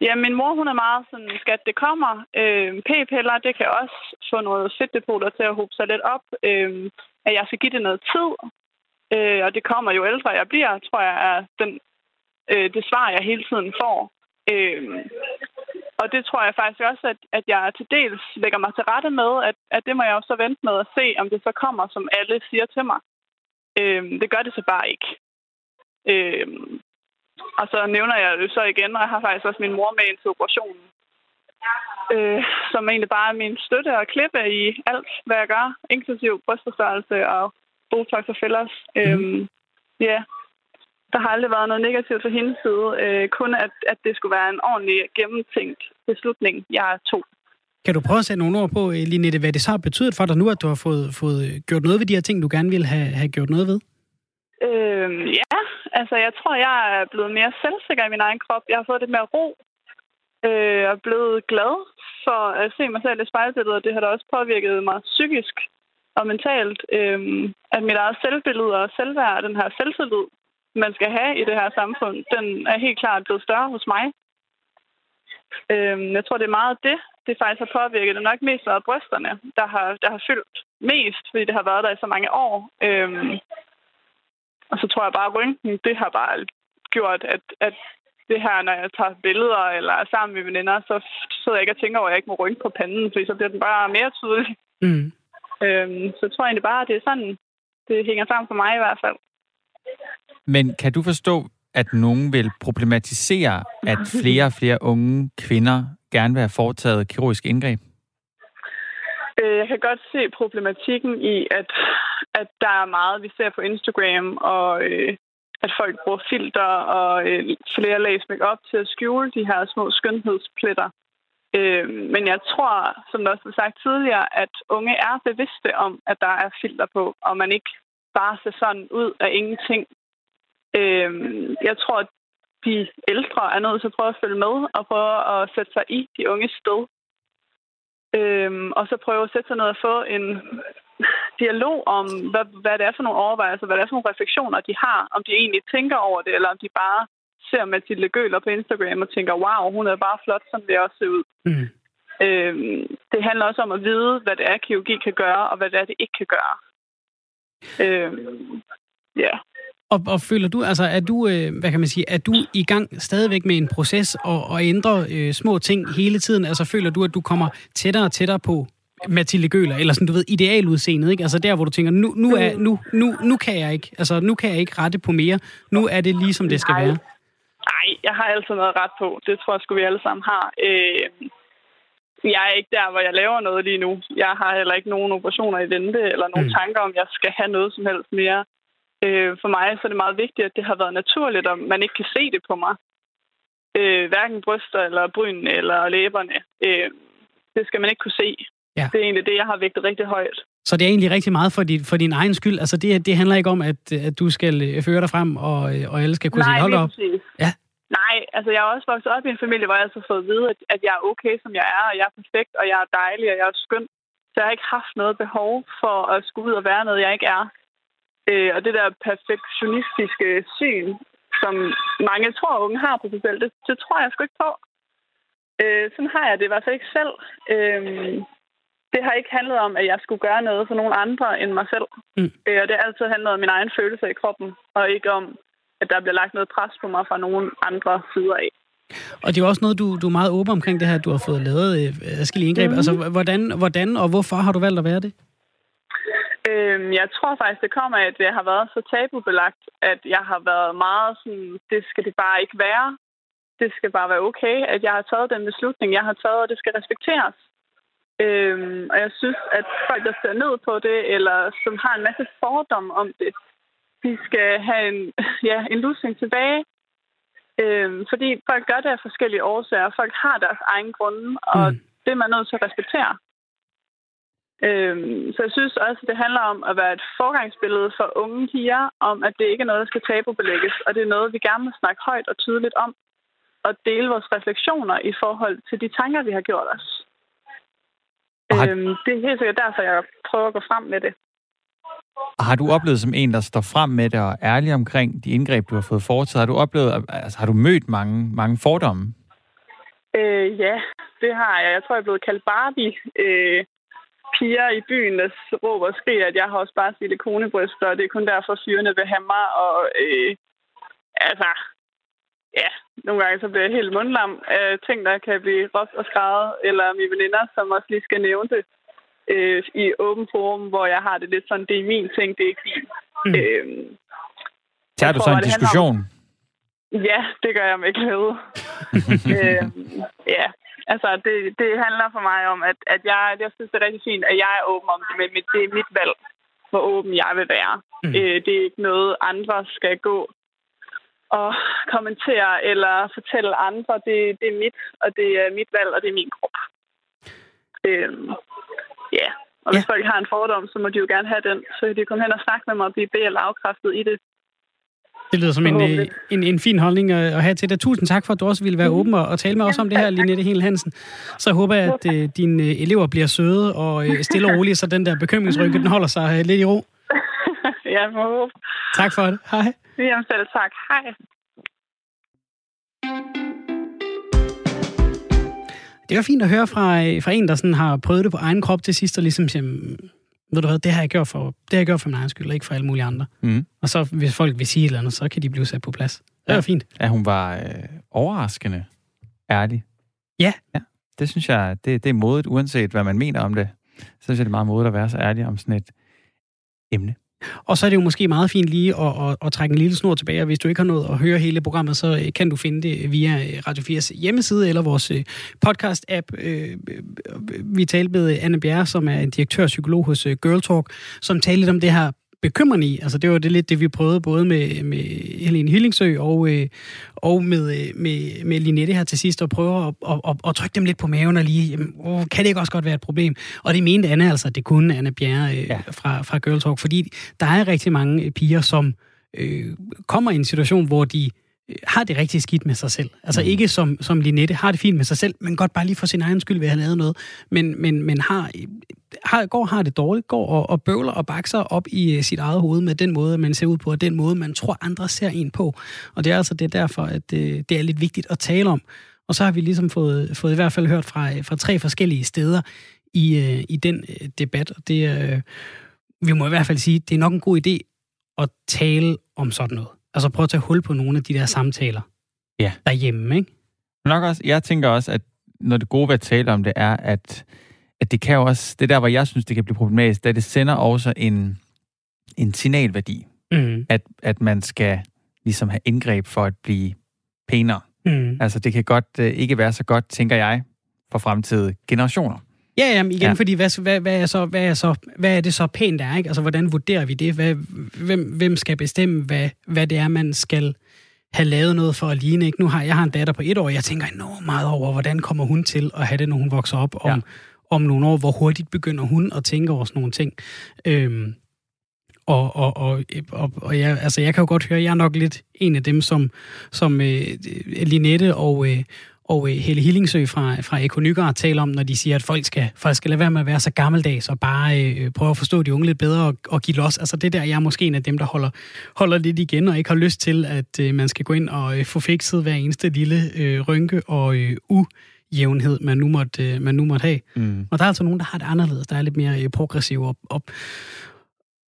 Speaker 5: Ja, min mor, hun er meget sådan, skat, det kommer. Øh, p-piller, det kan også få noget fedtdepoter til at hobe sig lidt op. Øh, at jeg skal give det noget tid. Øh, og det kommer jo ældre jeg bliver, tror jeg, er den, øh, det svar, jeg hele tiden får. Øh, og det tror jeg faktisk også, at, at jeg til dels lægger mig til rette med, at, at det må jeg jo så vente med at se, om det så kommer, som alle siger til mig. Øhm, det gør det så bare ikke. Øhm, og så nævner jeg det så igen, og jeg har faktisk også min mor med ind til operationen. Øh, som egentlig bare er min støtte og klippe i alt, hvad jeg gør, inklusiv brystforstørrelse og botox og fillers. Mm. Øhm, ja, der har aldrig været noget negativt fra hendes side. Øh, kun at, at det skulle være en ordentlig gennemtænkt beslutning, jeg tog.
Speaker 1: Kan du prøve at sætte nogle ord på, øh, Linette, hvad det så har betydet for dig nu, at du har fået, fået gjort noget ved de her ting, du gerne ville have, have gjort noget ved?
Speaker 5: Øh, ja, altså jeg tror, jeg er blevet mere selvsikker i min egen krop. Jeg har fået lidt mere ro øh, og blevet glad for at se mig selv i spejlbilledet. Det har da også påvirket mig psykisk og mentalt. Øh, at mit eget selvbillede og selvværd, den her selvtillid, man skal have i det her samfund, den er helt klart blevet større hos mig. Øhm, jeg tror, det er meget det, det faktisk har påvirket. Det er nok mest været brysterne, der har, der har fyldt mest, fordi det har været der i så mange år. Øhm, og så tror jeg bare, at rynken, det har bare gjort, at, at det her, når jeg tager billeder eller er sammen med veninder, så sidder jeg ikke og tænker over, at jeg ikke må rynke på panden, fordi så bliver den bare mere tydelig. Mm. Øhm, så jeg tror egentlig bare, at det er sådan, det hænger sammen for mig i hvert fald.
Speaker 2: Men kan du forstå, at nogen vil problematisere, at flere og flere unge kvinder gerne vil have foretaget kirurgisk indgreb?
Speaker 5: Øh, jeg kan godt se problematikken i, at, at der er meget, vi ser på Instagram, og øh, at folk bruger filter og øh, flere lag op til at skjule de her små skønhedspletter. Øh, men jeg tror, som der også blev sagt tidligere, at unge er bevidste om, at der er filter på, og man ikke bare ser sådan ud af ingenting. Øh, jeg tror, at de ældre er nødt til at prøve at følge med og prøve at sætte sig i de unge sted. Øhm, og så prøve at sætte sig ned og få en dialog om, hvad, hvad det er for nogle overvejelser, hvad det er for nogle refleksioner, de har. Om de egentlig tænker over det, eller om de bare ser Mathilde Gøler på Instagram og tænker, wow, hun er bare flot, som det også ser ud. Mm. Øhm, det handler også om at vide, hvad det er, kirurgi kan gøre, og hvad det er, det ikke kan gøre. Øhm, ja.
Speaker 1: Og, og føler du, altså, er du, øh, hvad kan man sige, er du i gang stadigvæk med en proces og, og ændre øh, små ting hele tiden? Altså, føler du, at du kommer tættere og tættere på Mathilde Gøler, eller sådan, du ved, idealudseendet, ikke? Altså der, hvor du tænker, nu, nu, er, nu, nu, nu kan jeg ikke, altså nu kan jeg ikke rette på mere. Nu er det lige, som det skal
Speaker 5: Nej.
Speaker 1: være.
Speaker 5: Nej, jeg har altid noget ret på. Det tror jeg sgu, vi alle sammen har. Øh, jeg er ikke der, hvor jeg laver noget lige nu. Jeg har heller ikke nogen operationer i vente, eller nogen mm. tanker om, jeg skal have noget som helst mere. Øh, for mig så er det meget vigtigt, at det har været naturligt, og man ikke kan se det på mig. Øh, hverken bryster, eller bryn, eller læberne. Øh, det skal man ikke kunne se. Ja. Det er egentlig det, jeg har vægtet rigtig højt.
Speaker 1: Så det er egentlig rigtig meget for din, for din egen skyld. Altså det, det handler ikke om, at, at du skal øh, føre dig frem, og, øh, og alle skal kunne
Speaker 5: Nej,
Speaker 1: sige, hold op.
Speaker 5: Ja. Nej, altså jeg er også vokset op i en familie, hvor jeg har fået at vide, at, at jeg er okay, som jeg er, og jeg er perfekt, og jeg er dejlig, og jeg er skøn. Så jeg har ikke haft noget behov for at skulle ud og være noget, jeg ikke er. Øh, og det der perfektionistiske syn, som mange tror, unge har på sig selv, det, det tror jeg sgu ikke på. Øh, sådan har jeg det i hvert fald ikke selv. Øh, det har ikke handlet om, at jeg skulle gøre noget for nogen andre end mig selv. Mm. Øh, og det har altid handlet om min egen følelse i kroppen, og ikke om, at der bliver lagt noget pres på mig fra nogen andre sider af.
Speaker 1: Og det er også noget, du, du er meget åben omkring det her, du har fået lavet øh, adskillige indgreb. Mm. Altså, hvordan, hvordan og hvorfor har du valgt at være det?
Speaker 5: Øhm, jeg tror faktisk, det kommer af, at det har været så tabubelagt, at jeg har været meget sådan, det skal det bare ikke være. Det skal bare være okay, at jeg har taget den beslutning, jeg har taget, og det skal respekteres. Øhm, og jeg synes, at folk, der ser ned på det, eller som har en masse fordomme om det, de skal have en, ja, en lusning tilbage. Øhm, fordi folk gør det af forskellige årsager. Folk har deres egen grunde, og mm. det er man nødt til at respektere. Øhm, så jeg synes også, at det handler om at være et forgangsbillede for unge piger, om at det ikke er noget, der skal tabubelægges, og det er noget, vi gerne vil snakke højt og tydeligt om, og dele vores refleksioner i forhold til de tanker, vi har gjort os. Har... Øhm, det er helt sikkert derfor, jeg prøver at gå frem med det.
Speaker 2: Har du oplevet som en, der står frem med det og er ærlig omkring de indgreb, du har fået foretaget? Har du oplevet, altså har du mødt mange, mange fordomme?
Speaker 5: Øh, ja, det har jeg. Jeg tror, jeg er blevet kaldt Barbie. Øh, piger i byen, der råber og skriger, at jeg har også bare silikonebryster, og det er kun derfor, fyrene vil have mig. Og øh, altså, ja, nogle gange så bliver jeg helt mundlam af ting, der kan blive råbt og skrevet, eller mine veninder, som også lige skal nævne det øh, i åben forum, hvor jeg har det lidt sådan, det er min ting, det er ikke din. Mm. Øh,
Speaker 2: Tager du så en diskussion? Om,
Speaker 5: ja, det gør jeg med glæde. øh, ja, altså det, det handler for mig om, at, at jeg, jeg synes, det er rigtig fint, at jeg er åben om det, men det er mit valg, hvor åben jeg vil være. Mm. Øh, det er ikke noget, andre skal gå og kommentere eller fortælle andre. Det, det er mit, og det er mit valg, og det er min krop. Øh, ja, og hvis ja. folk har en fordom, så må de jo gerne have den. Så de kommer hen og snakke med mig og blive be- eller afkræftet i det.
Speaker 1: Det lyder som en, øh, en, en fin holdning at have til dig. Tusind tak for, at du også ville være åben og, tale med os om det her, Linette Hel Hansen. Så håber jeg, at uh, dine elever bliver søde og uh, stille og rolige, så den der bekymringsrygge, den holder sig uh, lidt i ro.
Speaker 5: ja, må håbe.
Speaker 1: Tak for det. Hej.
Speaker 5: Jamen selv tak. Hej.
Speaker 1: Det var fint at høre fra, fra en, der sådan har prøvet det på egen krop til sidst, og ligesom siger, ved du hvad, det har jeg gjort for, det har jeg gjort for min egen skyld, og ikke for alle mulige andre. Mm. Og så hvis folk vil sige et eller andet, så kan de blive sat på plads. Det
Speaker 2: ja.
Speaker 1: fint.
Speaker 2: Ja, hun var øh, overraskende ærlig.
Speaker 1: Ja.
Speaker 2: ja. Det synes jeg, det, det er modigt, uanset hvad man mener om det. Så synes jeg, det er meget modigt at være så ærlig om sådan et emne.
Speaker 1: Og så er det jo måske meget fint lige at, at, at trække en lille snor tilbage, og hvis du ikke har nået at høre hele programmet, så øh, kan du finde det via øh, Radio 4's hjemmeside eller vores øh, podcast-app. Vi talte med Anne Bjerre, som er en direktør psykolog hos Girl Talk, som talte lidt om det her bekymrende i. Altså, det var det lidt det, vi prøvede både med, med Helene Hillingsø og, øh, og med, øh, med, med Linette her til sidst, at prøve at, at, at, at trykke dem lidt på maven og lige, jamen, oh, kan det ikke også godt være et problem? Og det mente Anne altså, at det kunne Anne Bjerre øh, ja. fra, fra Girl Talk, fordi der er rigtig mange piger, som øh, kommer i en situation, hvor de har det rigtig skidt med sig selv. Altså mm. ikke som, som Linette har det fint med sig selv, men godt bare lige for sin egen skyld ved at have lavet noget. Men, men, men har, har, går har det dårligt, går og, og bøvler og bakser op i uh, sit eget hoved med den måde, man ser ud på, og den måde, man tror, andre ser en på. Og det er altså det derfor, at det, øh, det er lidt vigtigt at tale om. Og så har vi ligesom fået, fået i hvert fald hørt fra, fra tre forskellige steder i, i den debat. Og det, vi må i hvert fald sige, det er nok en god idé at tale om sådan noget. Altså prøve at tage hul på nogle af de der samtaler
Speaker 2: ja.
Speaker 1: derhjemme, ikke?
Speaker 2: Nok også, jeg tænker også, at når det gode ved at tale om det er, at, at det kan jo også, det der, hvor jeg synes, det kan blive problematisk, da det sender også en, en signalværdi, mm. at, at man skal ligesom have indgreb for at blive pænere. Mm. Altså det kan godt uh, ikke være så godt, tænker jeg, for fremtidige generationer.
Speaker 1: Ja, jamen igen, ja. fordi hvad, hvad, hvad, er så, hvad, er så, hvad er det så pænt er, ikke? Altså, hvordan vurderer vi det? Hvad, hvem, hvem skal bestemme, hvad, hvad det er, man skal have lavet noget for at ligne, ikke? Nu har jeg har en datter på et år, og jeg tænker enormt meget over, hvordan kommer hun til at have det, når hun vokser op om, ja. om nogle år, hvor hurtigt begynder hun at tænke over sådan nogle ting. Øhm, og, og, og, og, og jeg, altså jeg kan jo godt høre, at jeg er nok lidt en af dem, som, som øh, Linette og, øh, og øh, Helle Hillingsø fra, fra Eko Nygaard taler om, når de siger, at folk skal, folk skal lade være med at være så gammeldags og bare øh, prøve at forstå de unge lidt bedre og, og give los. Altså det der, jeg er måske en af dem, der holder, holder lidt igen og ikke har lyst til, at øh, man skal gå ind og øh, få fikset hver eneste lille øh, rynke og øh, ujævnhed, man nu måtte, øh, man nu måtte have. Mm. Og der er altså nogen, der har det anderledes, der er lidt mere øh, progressiv og, og,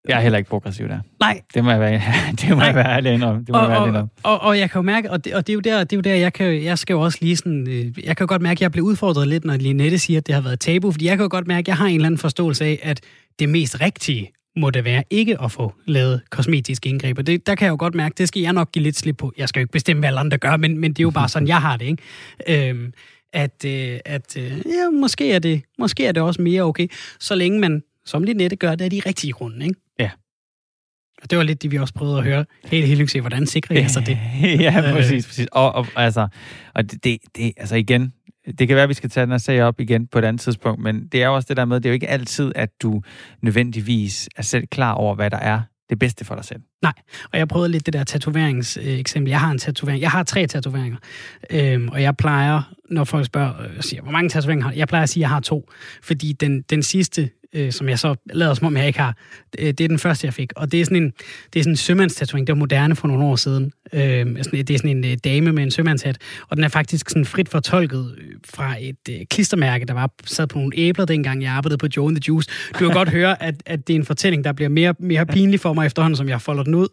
Speaker 2: jeg er heller ikke progressiv der.
Speaker 1: Nej.
Speaker 2: Det må jeg være, det må jeg være ærlig om. Det må og, jeg være ærlig
Speaker 1: om. Og, og, og, jeg kan jo mærke, og det, og det er jo der, det er jo der jeg, kan, jeg skal jo også lige sådan, øh, jeg kan jo godt mærke, at jeg bliver udfordret lidt, når Linette siger, at det har været tabu, fordi jeg kan jo godt mærke, at jeg har en eller anden forståelse af, at det mest rigtige må det være ikke at få lavet kosmetiske indgreb. Og det, der kan jeg jo godt mærke, det skal jeg nok give lidt slip på. Jeg skal jo ikke bestemme, hvad alle andre gør, men, men det er jo bare sådan, jeg har det, ikke? Øhm, at, øh, at øh, ja, måske er, det, måske er det også mere okay, så længe man, som Linette gør, det er de rigtige grunde, ikke?
Speaker 2: Ja.
Speaker 1: Og det var lidt det, vi også prøvede at høre. Helt helt se, hvordan sikrer jeg sig det?
Speaker 2: ja, præcis. præcis. Og, og, altså, og det, det, altså igen, det kan være, at vi skal tage den her sag op igen på et andet tidspunkt, men det er jo også det der med, det er jo ikke altid, at du nødvendigvis er selv klar over, hvad der er det bedste for dig selv.
Speaker 1: Nej, og jeg prøvede lidt det der tatoveringseksempel. Jeg har en tatovering. Jeg har tre tatoveringer, øhm, og jeg plejer, når folk spørger, øh, siger, hvor mange tatoveringer har jeg? Jeg plejer at sige, at jeg har to, fordi den, den sidste øh, som jeg så lader som om, jeg ikke har. Det er den første, jeg fik. Og det er sådan en, det er sådan en sømandstatuering. Det var moderne for nogle år siden. Øh, det er sådan en øh, dame med en sømandshat. Og den er faktisk sådan frit fortolket øh, fra et øh, klistermærke, der var sat på nogle æbler, dengang jeg arbejdede på Joe and the Juice. Du kan godt høre, at, at det er en fortælling, der bliver mere, mere pinlig for mig efterhånden, som jeg folder den ud.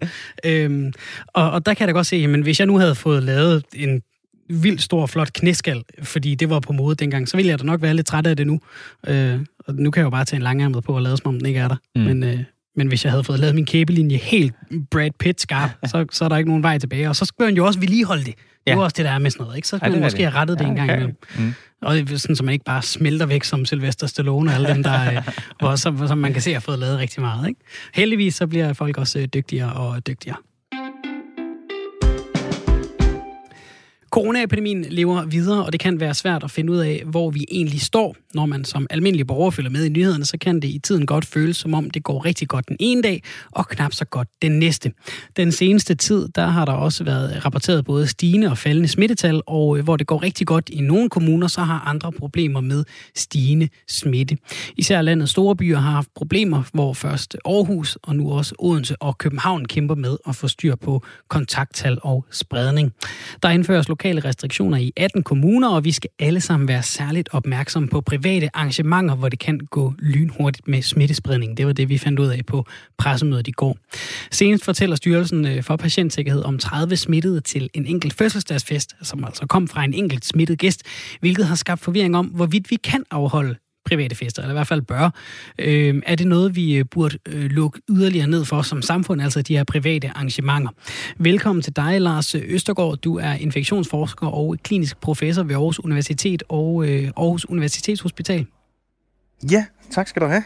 Speaker 1: Øh, og, og der kan jeg da godt se, at hvis jeg nu havde fået lavet en vildt stor, flot knæskal, fordi det var på mode dengang, så ville jeg da nok være lidt træt af det nu. Øh, og nu kan jeg jo bare tage en langærmet på og lade som om den ikke er der. Mm. Men, øh, men hvis jeg havde fået lavet min kæbelinje helt Brad Pitt skarp, så, så er der ikke nogen vej tilbage. Og så skal man jo også vedligeholde det. Det er ja. også det, der er med sådan noget. Ikke? Så skal ja, man måske det. have rettet det ja, en gang okay. imellem. Mm. Og sådan, så man ikke bare smelter væk som Sylvester Stallone og alle dem, der, øh, hvor, som, som man kan se har fået lavet rigtig meget. Ikke? Heldigvis så bliver folk også øh, dygtigere og dygtigere. Coronaepidemien lever videre, og det kan være svært at finde ud af, hvor vi egentlig står. Når man som almindelig borger følger med i nyhederne, så kan det i tiden godt føles, som om det går rigtig godt den ene dag, og knap så godt den næste. Den seneste tid, der har der også været rapporteret både stigende og faldende smittetal, og øh, hvor det går rigtig godt i nogle kommuner, så har andre problemer med stigende smitte. Især landets store byer har haft problemer, hvor først Aarhus og nu også Odense og København kæmper med at få styr på kontakttal og spredning. Der indføres lokale restriktioner i 18 kommuner, og vi skal alle sammen være særligt opmærksomme på private arrangementer, hvor det kan gå lynhurtigt med smittespredning. Det var det, vi fandt ud af på pressemødet i går. Senest fortæller Styrelsen øh, for Patientsikkerhed om 30 smittede til en enkelt fødselsdagsfest, som altså kom fra en enkelt smittet gæst, hvilket har skabt forvirring om, hvorvidt vi kan afholde private fester, eller i hvert fald bør. Øh, er det noget, vi øh, burde øh, lukke yderligere ned for som samfund, altså de her private arrangementer? Velkommen til dig, Lars Østergaard. Du er infektionsforsker og klinisk professor ved Aarhus Universitet og øh, Aarhus Universitetshospital.
Speaker 6: Ja, tak skal du have.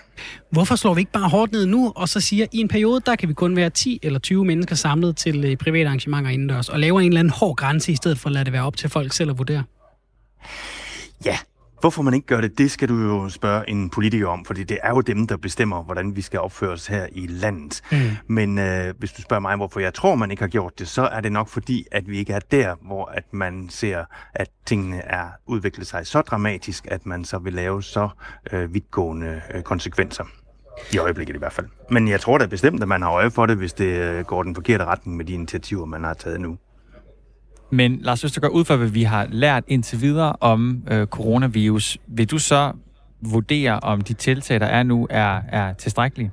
Speaker 1: Hvorfor slår vi ikke bare hårdt ned nu, og så siger, at i en periode, der kan vi kun være 10 eller 20 mennesker samlet til øh, private arrangementer indendørs, og laver en eller anden hård grænse, i stedet for at lade det være op til folk selv at vurdere?
Speaker 6: Ja, Hvorfor man ikke gør det, det skal du jo spørge en politiker om, fordi det er jo dem, der bestemmer, hvordan vi skal opføre os her i landet. Mm. Men øh, hvis du spørger mig, hvorfor jeg tror, man ikke har gjort det, så er det nok fordi, at vi ikke er der, hvor at man ser, at tingene er udviklet sig så dramatisk, at man så vil lave så øh, vidtgående øh, konsekvenser. I øjeblikket i hvert fald. Men jeg tror da bestemt, at man har øje for det, hvis det øh, går den forkerte retning med de initiativer, man har taget nu.
Speaker 2: Men Lars Østergaard, ud fra hvad vi har lært indtil videre om øh, coronavirus, vil du så vurdere, om de tiltag, der er nu, er, er tilstrækkelige?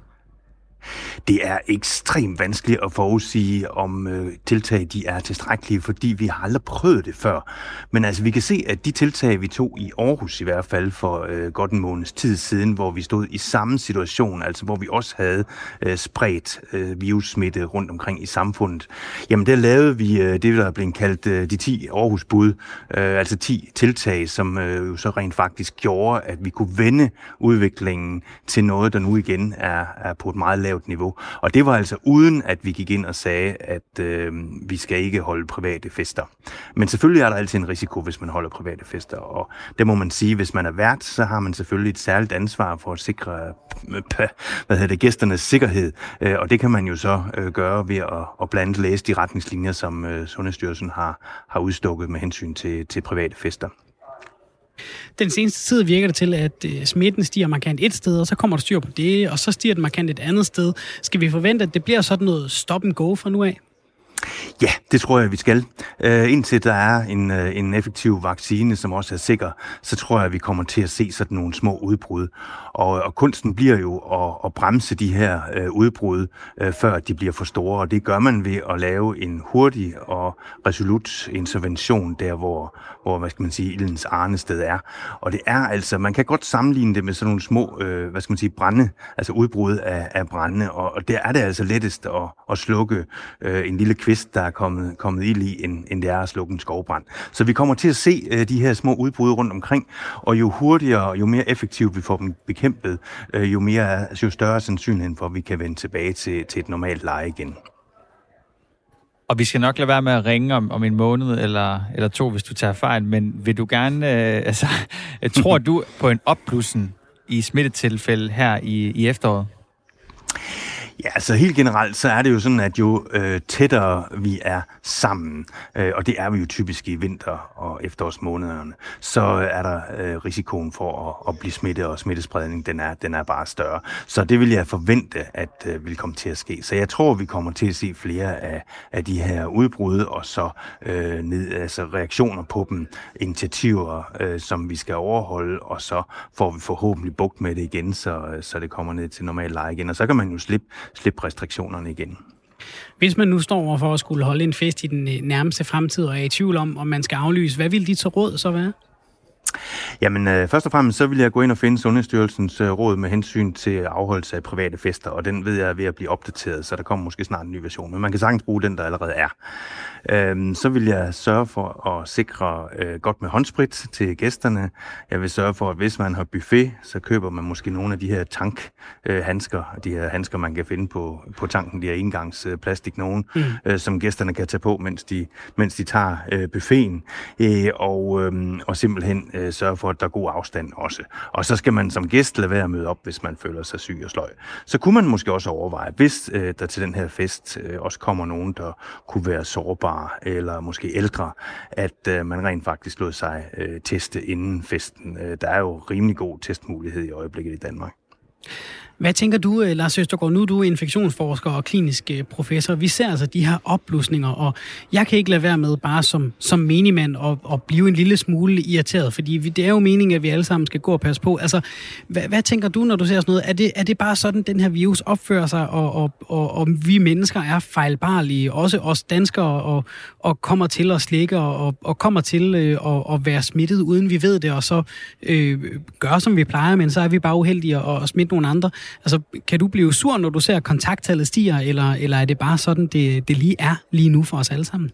Speaker 6: Det er ekstremt vanskeligt at forudsige, om øh, tiltag de er tilstrækkelige, fordi vi har aldrig prøvet det før. Men altså, vi kan se, at de tiltag, vi tog i Aarhus i hvert fald for øh, godt en måneds tid siden, hvor vi stod i samme situation, altså hvor vi også havde øh, spredt øh, virussmitte rundt omkring i samfundet, jamen der lavede vi øh, det, der er blevet kaldt øh, de 10 Aarhus-bud, øh, altså 10 tiltag, som øh, jo så rent faktisk gjorde, at vi kunne vende udviklingen til noget, der nu igen er, er på et meget lavt lavt niveau. Og det var altså uden, at vi gik ind og sagde, at øh, vi skal ikke holde private fester. Men selvfølgelig er der altid en risiko, hvis man holder private fester. Og det må man sige, hvis man er vært, så har man selvfølgelig et særligt ansvar for at sikre hvad hedder det, gæsternes sikkerhed. Øh, og det kan man jo så øh, gøre ved at, at blandt andet læse de retningslinjer, som øh, Sundhedsstyrelsen har, har udstukket med hensyn til, til private fester.
Speaker 1: Den seneste tid virker det til, at øh, smitten stiger markant et sted, og så kommer der styr på det, og så stiger den markant et andet sted. Skal vi forvente, at det bliver sådan noget stop and go fra nu af?
Speaker 6: Ja, det tror jeg, vi skal. Øh, indtil der er en, øh, en effektiv vaccine, som også er sikker, så tror jeg, vi kommer til at se sådan nogle små udbrud. Og, og kunsten bliver jo at, at bremse de her øh, udbrud, øh, før de bliver for store. Og det gør man ved at lave en hurtig og resolut intervention der, hvor, hvor hvad skal man sige, ildens arnested er. Og det er altså, man kan godt sammenligne det med sådan nogle små, øh, hvad skal man sige, brænde, altså udbrud af, af brænde. Og, og der er det altså lettest at, at slukke øh, en lille kvist, der er kommet, kommet ild i, end, end det er at slukke en skovbrand. Så vi kommer til at se øh, de her små udbrud rundt omkring, og jo hurtigere, og jo mere effektivt vi får dem bekæmpet, øh, jo, mere, jo større sandsynlighed for, at vi kan vende tilbage til, til et normalt leje igen.
Speaker 2: Og vi skal nok lade være med at ringe om, om en måned eller, eller to, hvis du tager fejl, men vil du gerne, øh, altså, tror du på en opblussen i smittetilfælde her i, i efteråret?
Speaker 6: Ja, altså helt generelt, så er det jo sådan, at jo øh, tættere vi er sammen, øh, og det er vi jo typisk i vinter- og efterårsmånederne, så er der øh, risikoen for at, at blive smittet, og smittespredning, den er, den er bare større. Så det vil jeg forvente, at øh, vil komme til at ske. Så jeg tror, vi kommer til at se flere af, af de her udbrud, og så øh, ned, altså reaktioner på dem, initiativer, øh, som vi skal overholde, og så får vi forhåbentlig bugt med det igen, så, øh, så det kommer ned til normal leje igen. Og så kan man jo slippe slippe restriktionerne igen.
Speaker 1: Hvis man nu står over for at skulle holde en fest i den øh, nærmeste fremtid og er i tvivl om, om man skal aflyse, hvad vil dit så råd så være?
Speaker 6: Jamen, øh, først og fremmest så vil jeg gå ind og finde Sundhedsstyrelsens øh, råd med hensyn til afholdelse af private fester, og den ved jeg er ved at blive opdateret, så der kommer måske snart en ny version, men man kan sagtens bruge den, der allerede er. Øhm, så vil jeg sørge for at sikre øh, godt med håndsprit til gæsterne. Jeg vil sørge for, at hvis man har buffet, så køber man måske nogle af de her tankhandsker, øh, de her handsker, man kan finde på, på tanken, de her engangs øh, plastik nogen, mm. øh, som gæsterne kan tage på, mens de, mens de tager øh, buffeten, øh, og, øh, og simpelthen øh, Øh, sørge for, at der er god afstand også. Og så skal man som gæst lade være at møde op, hvis man føler sig syg og sløj. Så kunne man måske også overveje, hvis øh, der til den her fest øh, også kommer nogen, der kunne være sårbare eller måske ældre, at øh, man rent faktisk lod sig øh, teste inden festen. Øh, der er jo rimelig god testmulighed i øjeblikket i Danmark.
Speaker 1: Hvad tænker du, øh, Lars Østergaard? Nu er du infektionsforsker og klinisk øh, professor. Vi ser altså de her opblusninger, og jeg kan ikke lade være med bare som, som menigmand og, og blive en lille smule irriteret, fordi det er jo meningen, at vi alle sammen skal gå og passe på. Altså, hvad, hvad tænker du, når du ser sådan noget? Er det, er det bare sådan, den her virus opfører sig, og, og, og, og vi mennesker er fejlbarlige, også os danskere, og, og kommer til at slikke, og, og kommer til øh, at, at være smittet, uden vi ved det, og så øh, gør, som vi plejer, men så er vi bare uheldige og, og smitte nogle andre. Altså, kan du blive sur, når du ser kontakttallet stiger, eller, eller er det bare sådan, det, det lige er lige nu for os alle sammen?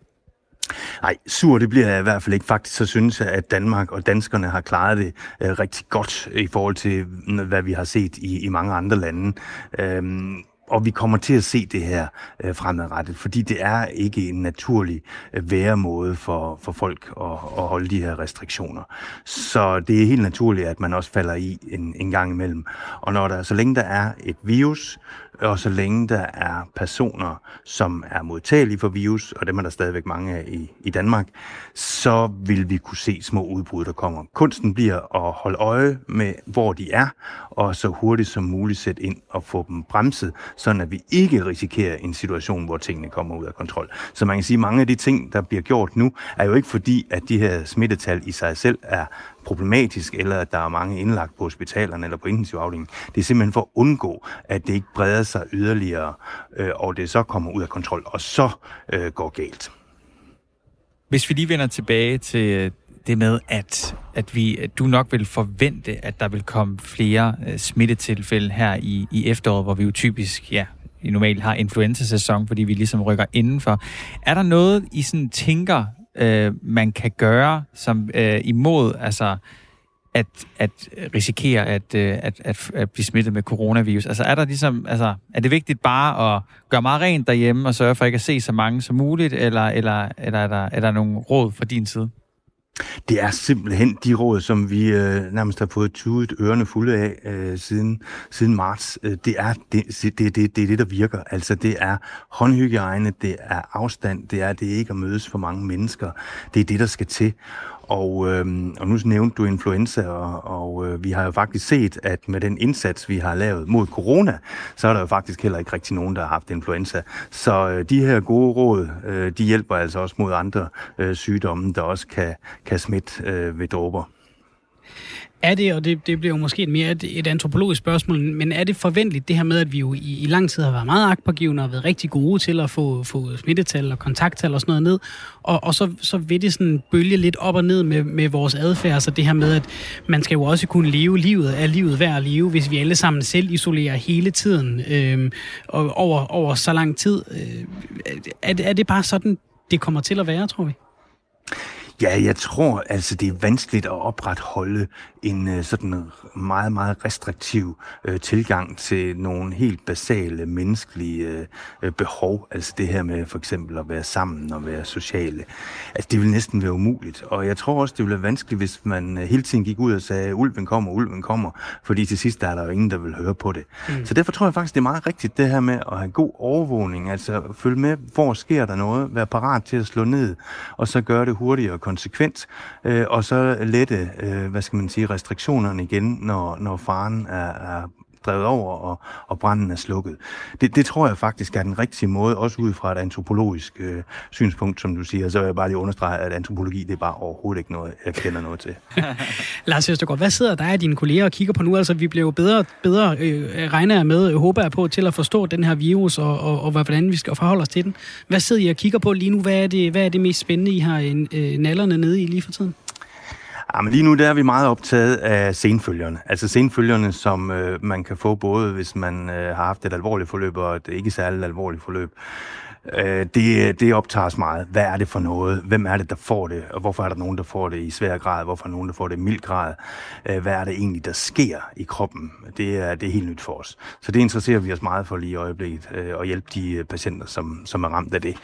Speaker 6: Nej, sur det bliver jeg i hvert fald ikke. Faktisk så synes jeg, at Danmark og danskerne har klaret det øh, rigtig godt i forhold til, hvad vi har set i, i mange andre lande. Øhm, og vi kommer til at se det her øh, fremadrettet, fordi det er ikke en naturlig øh, væremåde for, for folk at, at holde de her restriktioner. Så det er helt naturligt, at man også falder i en, en gang imellem. Og når der, så længe der er et virus, og så længe der er personer, som er modtagelige for virus, og dem er der stadigvæk mange af i, i Danmark, så vil vi kunne se små udbrud, der kommer. Kunsten bliver at holde øje med, hvor de er, og så hurtigt som muligt sætte ind og få dem bremset, sådan at vi ikke risikerer en situation, hvor tingene kommer ud af kontrol. Så man kan sige, at mange af de ting, der bliver gjort nu, er jo ikke fordi, at de her smittetal i sig selv er problematisk, eller at der er mange indlagt på hospitalerne eller på intensivafdelingen. Det er simpelthen for at undgå, at det ikke breder sig yderligere, øh, og det så kommer ud af kontrol, og så øh, går galt.
Speaker 2: Hvis vi lige vender tilbage til øh, det med, at, at, vi, at du nok vil forvente, at der vil komme flere øh, smittetilfælde her i, i efteråret, hvor vi jo typisk, ja, normalt har influenza-sæson, fordi vi ligesom rykker indenfor. Er der noget, I sådan tænker, øh, man kan gøre som øh, imod, altså at, at risikere at, øh, at, at, at blive smittet med coronavirus? Altså er der ligesom, altså, er det vigtigt bare at gøre meget rent derhjemme og sørge for ikke at se så mange som muligt, eller, eller, eller er, der, er der nogle råd fra din side?
Speaker 6: Det er simpelthen de råd, som vi øh, nærmest har fået tudet ørerne fulde af øh, siden, siden marts. Øh, det, er det, det, det, det er det, der virker. Altså det er håndhygiejne, det er afstand, det er det ikke at mødes for mange mennesker. Det er det, der skal til. Og, øh, og nu nævnte du influenza, og, og øh, vi har jo faktisk set, at med den indsats, vi har lavet mod corona, så er der jo faktisk heller ikke rigtig nogen, der har haft influenza. Så øh, de her gode råd, øh, de hjælper altså også mod andre øh, sygdomme, der også kan, kan smitte øh, ved dråber.
Speaker 1: Er det, og det, det bliver jo måske et mere et, et antropologisk spørgsmål, men er det forventeligt det her med, at vi jo i, i lang tid har været meget agtpågivende og været rigtig gode til at få, få smittetal og kontakttal og sådan noget ned, og, og så, så vil det sådan bølge lidt op og ned med, med vores adfærd, så det her med, at man skal jo også kunne leve livet af livet værd at leve, hvis vi alle sammen selv isolerer hele tiden øh, og over, over så lang tid. Øh, er, er det bare sådan, det kommer til at være, tror vi?
Speaker 6: Ja, jeg tror altså, det er vanskeligt at opretholde en øh, sådan meget, meget restriktiv øh, tilgang til nogle helt basale menneskelige øh, behov. Altså det her med for eksempel at være sammen og være sociale. Altså det vil næsten være umuligt. Og jeg tror også, det ville være vanskeligt, hvis man hele tiden gik ud og sagde, ulven kommer, ulven kommer. Fordi til sidst der er der jo ingen, der vil høre på det. Mm. Så derfor tror jeg faktisk, det er meget rigtigt det her med at have god overvågning. Altså følge med, hvor sker der noget. Være parat til at slå ned. Og så gøre det hurtigt og konsekvent. Øh, og så lette, øh, hvad skal man sige, restriktionerne igen, når, når faren er, er drevet over, og, og branden er slukket. Det, det tror jeg faktisk er den rigtige måde, også ud fra et antropologisk øh, synspunkt, som du siger. Så vil jeg bare lige understrege, at antropologi, det er bare overhovedet ikke noget, jeg kender noget til.
Speaker 1: Lars Østergaard, hvad sidder der af dine kolleger og kigger på nu? Altså, vi bliver jo bedre, bedre øh, regner jeg med, håber jeg på, til at forstå den her virus, og, og, og hvordan vi skal forholde os til den. Hvad sidder I og kigger på lige nu? Hvad er det, hvad er det mest spændende, I har øh, nallerne nede i lige for tiden?
Speaker 6: Ja, men lige nu der er vi meget optaget af senfølgerne. Altså senfølgerne, som øh, man kan få både, hvis man øh, har haft et alvorligt forløb og et ikke særligt alvorligt forløb. Øh, det, det optager os meget. Hvad er det for noget? Hvem er det, der får det? Og hvorfor er der nogen, der får det i svær grad? Hvorfor er der nogen, der får det i mild grad? Øh, hvad er det egentlig, der sker i kroppen? Det er, det er helt nyt for os. Så det interesserer vi os meget for lige i øjeblikket, øh, at hjælpe de patienter, som, som er ramt af det.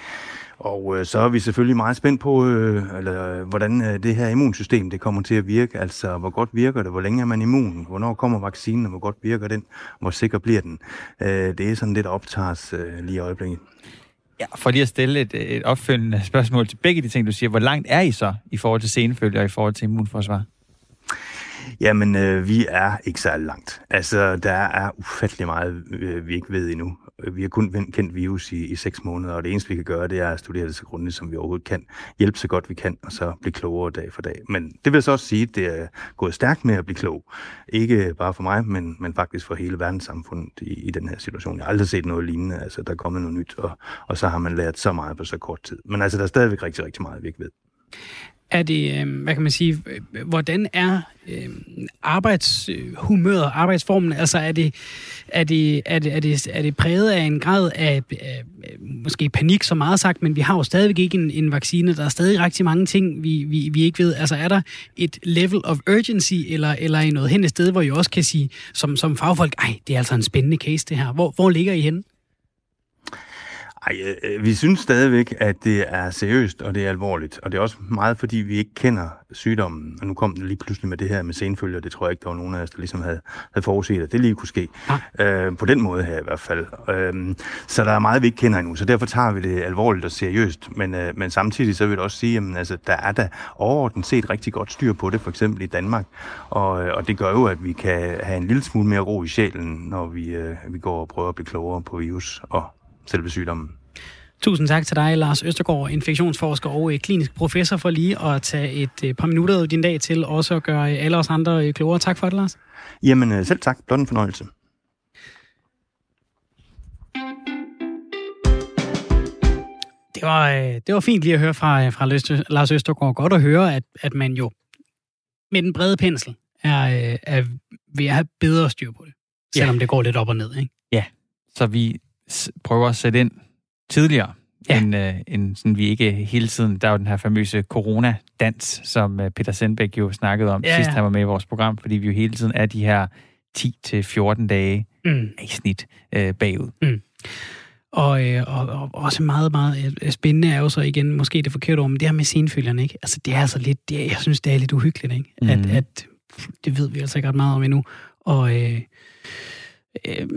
Speaker 6: Og øh, så er vi selvfølgelig meget spændt på, øh, eller, øh, hvordan øh, det her immunsystem det kommer til at virke. Altså, hvor godt virker det? Hvor længe er man immun? Hvornår kommer vaccinen? Og hvor godt virker den? Hvor sikker bliver den? Øh, det er sådan lidt optages øh, lige i øjeblikket.
Speaker 2: Ja, for lige at stille et, et opfølgende spørgsmål til begge de ting, du siger. Hvor langt er I så i forhold til senfølger og i forhold til immunforsvar?
Speaker 6: Jamen, øh, vi er ikke særlig langt. Altså, der er ufattelig meget, øh, vi ikke ved endnu. Vi har kun kendt virus i, i seks måneder, og det eneste, vi kan gøre, det er at studere det så grundigt, som vi overhovedet kan. Hjælpe så godt vi kan, og så blive klogere dag for dag. Men det vil så også sige, at det er gået stærkt med at blive klog. Ikke bare for mig, men, men faktisk for hele verdenssamfundet i, i den her situation. Jeg har aldrig set noget lignende. Altså, der er kommet noget nyt, og, og så har man lært så meget på så kort tid. Men altså, der er stadigvæk rigtig, rigtig meget, vi ikke ved
Speaker 1: er det, øhm, hvad kan man sige, hvordan er øhm, arbejdshumøret, arbejdsformen? Altså er det, er, det, er, det, er, det, er det præget af en grad af, af måske panik, så meget sagt, men vi har jo stadigvæk ikke en, en vaccine. Der er stadig rigtig mange ting, vi, vi, vi ikke ved. Altså er der et level of urgency, eller, eller i noget hen et sted, hvor I også kan sige, som, som fagfolk, ej, det er altså en spændende case det her. Hvor, hvor ligger I henne?
Speaker 6: Ej, øh, vi synes stadigvæk, at det er seriøst, og det er alvorligt. Og det er også meget, fordi vi ikke kender sygdommen. Og nu kom den lige pludselig med det her med senfølger. Det tror jeg ikke, der var nogen af os, der ligesom havde, havde forudset, at det lige kunne ske. Ja. Øh, på den måde her i hvert fald. Øh, så der er meget, vi ikke kender endnu. Så derfor tager vi det alvorligt og seriøst. Men, øh, men samtidig så vil jeg også sige, at altså, der er der overordnet set rigtig godt styr på det, for eksempel i Danmark. Og, øh, og det gør jo, at vi kan have en lille smule mere ro i sjælen, når vi, øh, vi går og prøver at blive klogere på virus og selve sygdommen.
Speaker 1: Tusind tak til dig, Lars Østergaard, infektionsforsker og øh, klinisk professor, for lige at tage et øh, par minutter ud din dag til også at gøre alle os andre øh, klogere. Tak for det, Lars.
Speaker 6: Jamen, selv tak. Blot en fornøjelse.
Speaker 1: Det var, det var fint lige at høre fra, fra Lars Østergaard. Godt at høre, at, at man jo med den brede pensel er, er ved at have bedre styr på det. Selvom ja. det går lidt op og ned, ikke?
Speaker 2: Ja, så vi prøver at sætte ind tidligere, ja. end, øh, end sådan, vi ikke hele tiden... Der er jo den her famøse corona-dans, som øh, Peter Sendbæk jo snakkede om ja, sidst, han var med i vores program, fordi vi jo hele tiden er de her 10-14 dage mm. i snit øh, bagud. Mm.
Speaker 1: Og, øh, og, og også meget, meget øh, spændende er jo så igen, måske det forkerte ord, men det her med senfølgerne, ikke? Altså, det er altså lidt, det er, jeg synes, det er lidt uhyggeligt, ikke? Mm. At, at, det ved vi altså ikke ret meget om endnu. Og øh, øh,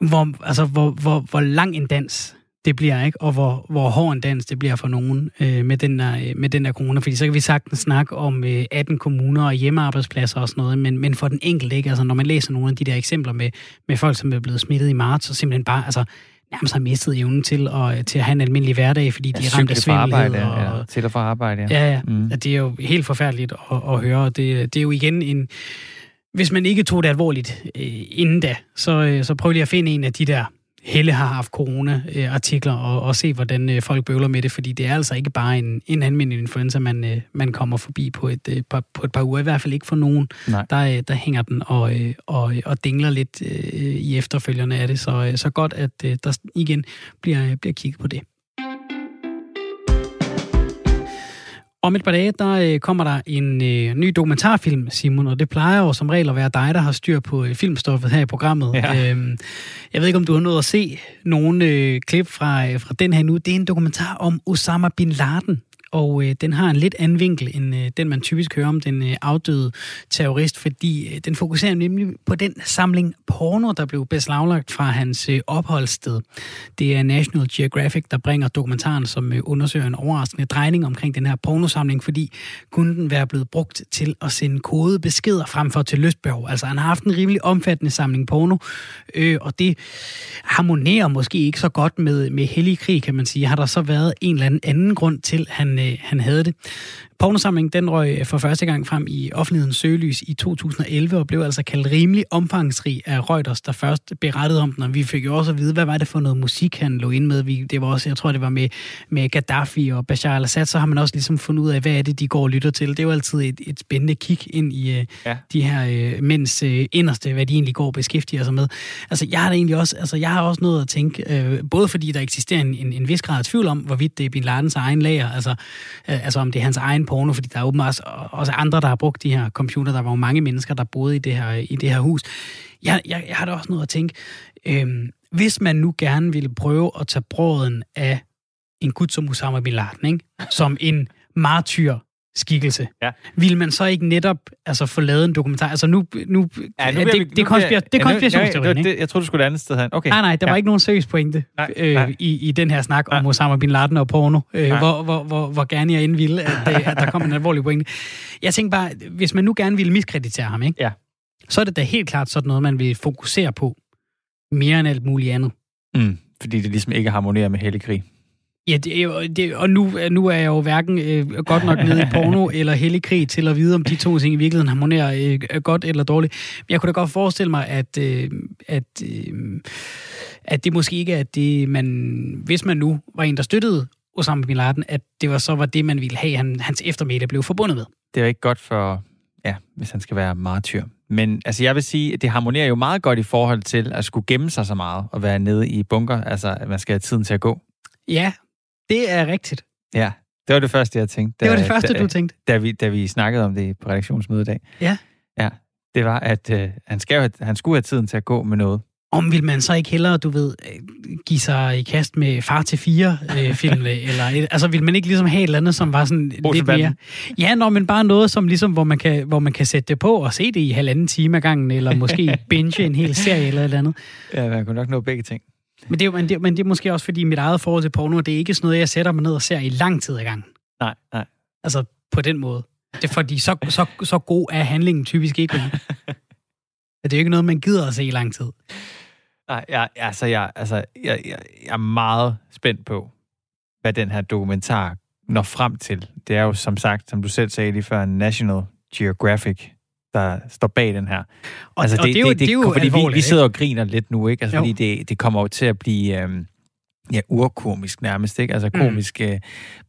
Speaker 1: hvor, altså, hvor, hvor, hvor lang en dans det bliver, ikke? og hvor, hvor hård en dans det bliver for nogen øh, med, den der, øh, med den der corona. Fordi så kan vi sagtens snakke om øh, 18 kommuner og hjemmearbejdspladser og sådan noget, men, men for den enkelte, ikke? Altså, når man læser nogle af de der eksempler med, med folk, som er blevet smittet i marts, så simpelthen bare, altså, nærmest har mistet evnen til at, til at have en almindelig hverdag, fordi de er ramt af svimmelhed.
Speaker 2: Og, ja, til og fra arbejde, ja.
Speaker 1: Ja, ja. Mm. Det er jo helt forfærdeligt at, at høre. Det, det er jo igen en hvis man ikke tog det alvorligt øh, inden da, så, øh, så prøv lige at finde en af de der Helle har haft corona-artikler og, og se, hvordan øh, folk bøvler med det, fordi det er altså ikke bare en, en almindelig influenza, man, øh, man kommer forbi på et, øh, på, på et par uger. I hvert fald ikke for nogen. Der, øh, der hænger den og, øh, og, og dingler lidt øh, i efterfølgerne af det. Så, øh, så godt, at øh, der igen bliver, bliver kigget på det. Om et par dage, der øh, kommer der en øh, ny dokumentarfilm, Simon, og det plejer jo som regel at være dig, der har styr på øh, filmstoffet her i programmet. Ja. Øhm, jeg ved ikke, om du har nået at se nogle øh, klip fra, øh, fra den her nu. Det er en dokumentar om Osama Bin Laden, og øh, den har en lidt anden vinkel, end øh, den man typisk hører om den øh, afdøde terrorist, fordi øh, den fokuserer nemlig på den samling porno, der blev beslaglagt fra hans øh, opholdssted. Det er National Geographic, der bringer dokumentaren, som øh, undersøger en overraskende drejning omkring den her pornosamling, fordi kunne den være blevet brugt til at sende kodebeskeder frem for til lystbehov. Altså han har haft en rimelig omfattende samling porno, øh, og det harmonerer måske ikke så godt med, med hellig krig, kan man sige. Har der så været en eller anden anden grund til, at han øh, Øh, han havde det. Pornosamlingen den røg for første gang frem i offentlighedens søgelys i 2011 og blev altså kaldt rimelig omfangsrig af Reuters, der først berettede om den, og vi fik jo også at vide, hvad var det for noget musik, han lå ind med. Vi, det var også, jeg tror, det var med, med Gaddafi og Bashar al-Assad, så har man også ligesom fundet ud af, hvad er det, de går og lytter til. Det er jo altid et, et spændende kig ind i uh, ja. de her uh, mænds uh, inderste, hvad de egentlig går og beskæftiger sig med. Altså, jeg har da egentlig også, altså, jeg har også noget at tænke, uh, både fordi der eksisterer en, en, en vis grad af tvivl om, hvorvidt det er Bin Ladens egen lager, altså, uh, altså om det er hans egen porno, fordi der er åbenbart også, også andre, der har brugt de her computer. Der var jo mange mennesker, der boede i det her, i det her hus. Jeg, jeg, jeg har da også noget at tænke. Øhm, hvis man nu gerne ville prøve at tage brøden af en gut som Osama Bin Laden, ikke? som en martyr skikkelse. Ja. Vil man så ikke netop altså, få lavet en dokumentar? Altså nu, nu, ja, nu det, vi, det, det, konspira- det er konspirationsteorien, ikke?
Speaker 2: Jeg tror du skulle et andet sted hen. Okay.
Speaker 1: Nej, nej, der ja. var ikke nogen seriøs pointe nej, øh, nej. I, i den her snak nej. om Osama Bin Laden og porno, øh, hvor, hvor, hvor, hvor gerne jeg end ville, at, øh, at der kom en alvorlig pointe. Jeg tænker bare, hvis man nu gerne ville miskreditere ham, ikke? Ja. så er det da helt klart sådan noget, man vil fokusere på mere end alt muligt andet.
Speaker 2: Mm, fordi det ligesom ikke harmonerer med hellig krig.
Speaker 1: Ja, det er jo, det, og nu, nu er jeg jo hverken øh, godt nok nede i porno eller hellig krig til at vide, om de to ting i virkeligheden harmonerer øh, godt eller dårligt. Men jeg kunne da godt forestille mig, at, øh, at, øh, at det måske ikke er det, man... Hvis man nu var en, der støttede Osama Bin Laden, at det var så var det, man ville have, han, hans eftermæle blev forbundet med.
Speaker 2: Det er ikke godt for, ja, hvis han skal være martyr. Men altså, jeg vil sige, at det harmonerer jo meget godt i forhold til at skulle gemme sig så meget og være nede i bunker. Altså, at man skal have tiden til at gå.
Speaker 1: Ja, det er rigtigt.
Speaker 2: Ja, det var det første, jeg tænkte.
Speaker 1: Da, det var det første, da, du tænkte?
Speaker 2: Da vi, da vi snakkede om det på redaktionsmødet i dag.
Speaker 1: Ja.
Speaker 2: Ja, det var, at øh, han, skal have, han skulle have tiden til at gå med noget.
Speaker 1: Om vil man så ikke hellere, du ved, øh, give sig i kast med far til fire øh, film, eller altså vil man ikke ligesom have et eller andet, som var sådan lidt mere... Ja, når men bare noget, som ligesom, hvor man, kan, hvor man kan sætte det på og se det i halvanden time ad gangen, eller måske binge en hel serie eller et eller andet.
Speaker 2: Ja, man kunne nok nå begge ting.
Speaker 1: Men det, er, men, det, men det er måske også, fordi mit eget forhold til porno, det er ikke sådan noget, jeg sætter mig ned og ser i lang tid ad gangen.
Speaker 2: Nej, nej.
Speaker 1: Altså på den måde. Det er fordi, så, så, så god er handlingen typisk ikke. det er jo ikke noget, man gider at se i lang tid.
Speaker 2: Nej, jeg, altså, jeg, altså, jeg, jeg, jeg er meget spændt på, hvad den her dokumentar når frem til. Det er jo, som sagt, som du selv sagde lige før, National Geographic, der står bag den her.
Speaker 1: Og, altså, det, og det, det, er jo, det, det er jo
Speaker 2: fordi vi, vi sidder og griner lidt nu, ikke? Altså, jo. fordi det, det kommer jo til at blive... Øhm, ja, urkomisk nærmest, ikke? Altså komisk mm. øh,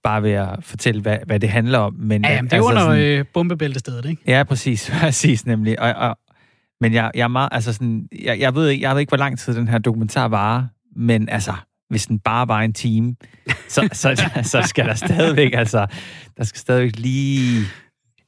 Speaker 2: bare ved at fortælle, hvad, hvad det handler om. Men,
Speaker 1: ja, jamen, det er altså, under sådan, øh, bombebæltestedet, ikke?
Speaker 2: Ja, præcis, præcis nemlig. Og, og, men jeg, jeg er meget, altså sådan, jeg, jeg, ved, jeg ved ikke, hvor lang tid den her dokumentar varer, men altså, hvis den bare var en time, så, så, så skal der stadigvæk, altså, der skal stadigvæk lige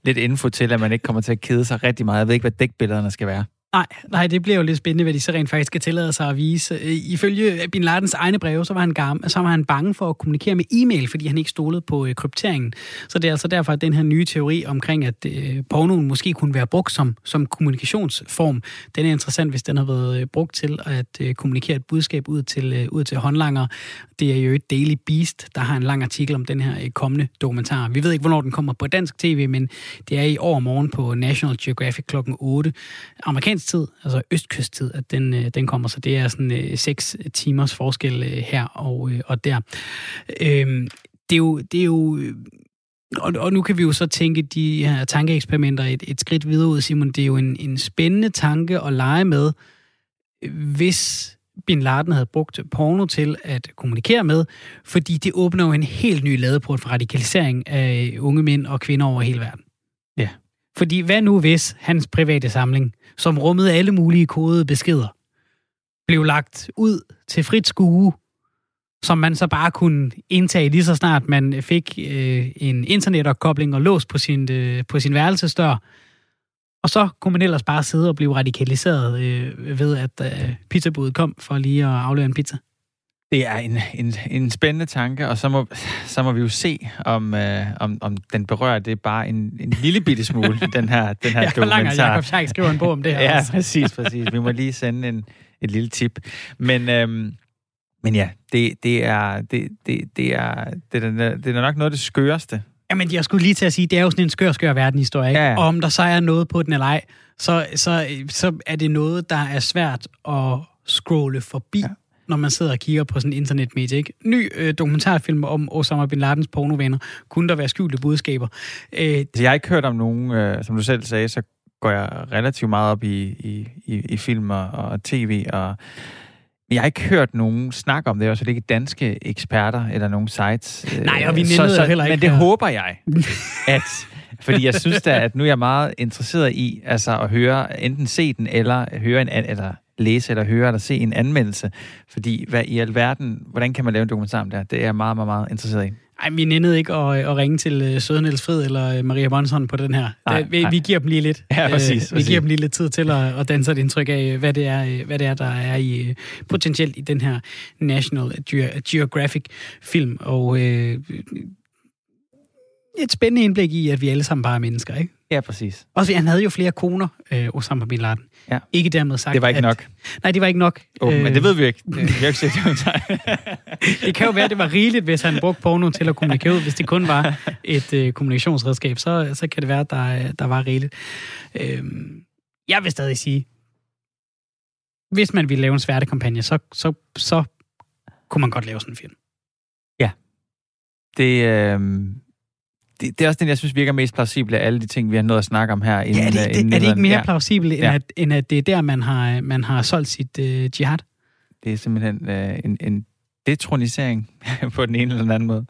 Speaker 2: lidt info til, at man ikke kommer til at kede sig rigtig meget. Jeg ved ikke, hvad dækbillederne skal være.
Speaker 1: Nej, nej, det bliver jo lidt spændende, hvad de så rent faktisk skal tillade sig at vise. Øh, ifølge Bin Ladens egne breve, så var han, gammel, så var han bange for at kommunikere med e-mail, fordi han ikke stolede på øh, krypteringen. Så det er altså derfor, at den her nye teori omkring, at øh, pornoen måske kunne være brugt som, som kommunikationsform, den er interessant, hvis den har været øh, brugt til at øh, kommunikere et budskab ud til, øh, ud til håndlanger. Det er jo et Daily Beast, der har en lang artikel om den her øh, kommende dokumentar. Vi ved ikke, hvornår den kommer på dansk tv, men det er i år morgen på National Geographic kl. 8. Amerikansk dansk tid, altså østkysttid, at den, øh, den kommer. Så det er sådan øh, timers forskel øh, her og, øh, og der. Øh, det er jo... Det er jo øh, og, og nu kan vi jo så tænke de her tankeeksperimenter et, et skridt videre ud, Simon. Det er jo en, en spændende tanke at lege med, hvis Bin Laden havde brugt porno til at kommunikere med, fordi det åbner jo en helt ny ladeport for radikalisering af unge mænd og kvinder over hele verden. Fordi hvad nu hvis hans private samling, som rummede alle mulige kodede beskeder, blev lagt ud til frit skue, som man så bare kunne indtage lige så snart man fik øh, en internetopkobling og lås på sin, øh, på sin værelsesdør. Og så kunne man ellers bare sidde og blive radikaliseret øh, ved, at øh, pizzabudet kom for lige at aflevere en pizza.
Speaker 2: Det er en, en, en spændende tanke, og så må, så må vi jo se, om, øh, om, om den berører det bare en, en lille bitte smule, den her, den her
Speaker 1: jeg dokumentar. Jeg Jacob Scheik skriver en bog om det her.
Speaker 2: ja, også. præcis, præcis. Vi må lige sende en, et lille tip. Men, øhm, men ja, det, det, er, det, det, det, er, det, er, det er nok noget af det skøreste.
Speaker 1: Jamen, jeg skulle lige til at sige, det er jo sådan en skør, skør verdenhistorie, ikke? Ja. Og om der så er noget på den eller ej, så, så, så er det noget, der er svært at scrolle forbi. Ja når man sidder og kigger på sådan en internetmedie. Ikke? Ny øh, dokumentarfilm om Osama Bin Ladens pornovenner. Kunne der være skjulte budskaber?
Speaker 2: Øh, jeg har ikke hørt om nogen, øh, som du selv sagde, så går jeg relativt meget op i, i, i, i film og, og tv, og jeg har ikke hørt nogen snakke om det, også det ikke danske eksperter eller nogen sites.
Speaker 1: Øh, Nej, og vi så, så, heller ikke.
Speaker 2: Men det her. håber jeg, at... Fordi jeg synes da, at nu er jeg meget interesseret i altså at høre, enten se den, eller høre en, eller læse eller høre eller se en anmeldelse. Fordi hvad i alverden, hvordan kan man lave en dokumentar om det Det er jeg meget, meget, meget interesseret i.
Speaker 1: Ej, vi nændede ikke at, at ringe til uh, Søde Niels Fred eller uh, Maria Bonson på den her. Nej, vi, nej. vi giver dem lige lidt.
Speaker 2: Ja, præcis.
Speaker 1: Uh, vi giver dem lige lidt tid til at, at danse et indtryk af, hvad det er, hvad det er der er i potentielt i den her National Geographic film. Og uh, et spændende indblik i, at vi alle sammen bare er mennesker, ikke?
Speaker 2: Ja, præcis.
Speaker 1: Også han havde jo flere koner, øh, Osama Bin Laden.
Speaker 2: Ja.
Speaker 1: Ikke dermed sagt,
Speaker 2: Det var ikke
Speaker 1: at,
Speaker 2: nok.
Speaker 1: Nej, det var ikke nok.
Speaker 2: Oh, øh, men det ved vi ikke. Det, vi ikke
Speaker 1: det kan jo være, at det var rigeligt, hvis han brugte porno til at kommunikere ud. Hvis det kun var et øh, kommunikationsredskab, så, så kan det være, at der, der var rigeligt. Øh, jeg vil stadig sige, hvis man ville lave en sværtekampagne, så, så, så kunne man godt lave sådan en film.
Speaker 2: Ja. Det, øh, det, det er også den, jeg synes virker mest plausibel af alle de ting, vi har nået at snakke om her.
Speaker 1: Inden, ja, det, det, inden er det ikke mere ja. plausibelt, end, ja. at, end at det er der, man har, man har solgt sit uh, jihad?
Speaker 2: Det er simpelthen uh, en, en detronisering på den ene eller den anden måde.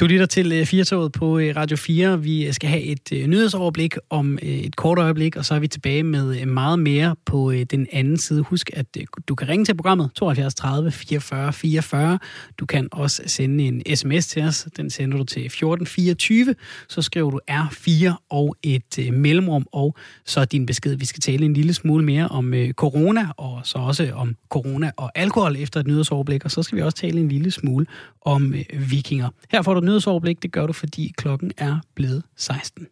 Speaker 1: Du lytter til øh, Firtoget på øh, Radio 4. Vi øh, skal have et øh, nyhedsoverblik om et kort øjeblik, og så er vi tilbage med meget mere på den anden side. Husk, at du kan ringe til programmet 72 30 44 44. Du kan også sende en sms til os. Den sender du til 1424. Så skriver du R4 og et mellemrum, og så din besked. Vi skal tale en lille smule mere om corona, og så også om corona og alkohol efter et nyhedsoverblik, og så skal vi også tale en lille smule om vikinger. Her får du nyhedsoverblik. Det gør du, fordi klokken er blevet 16.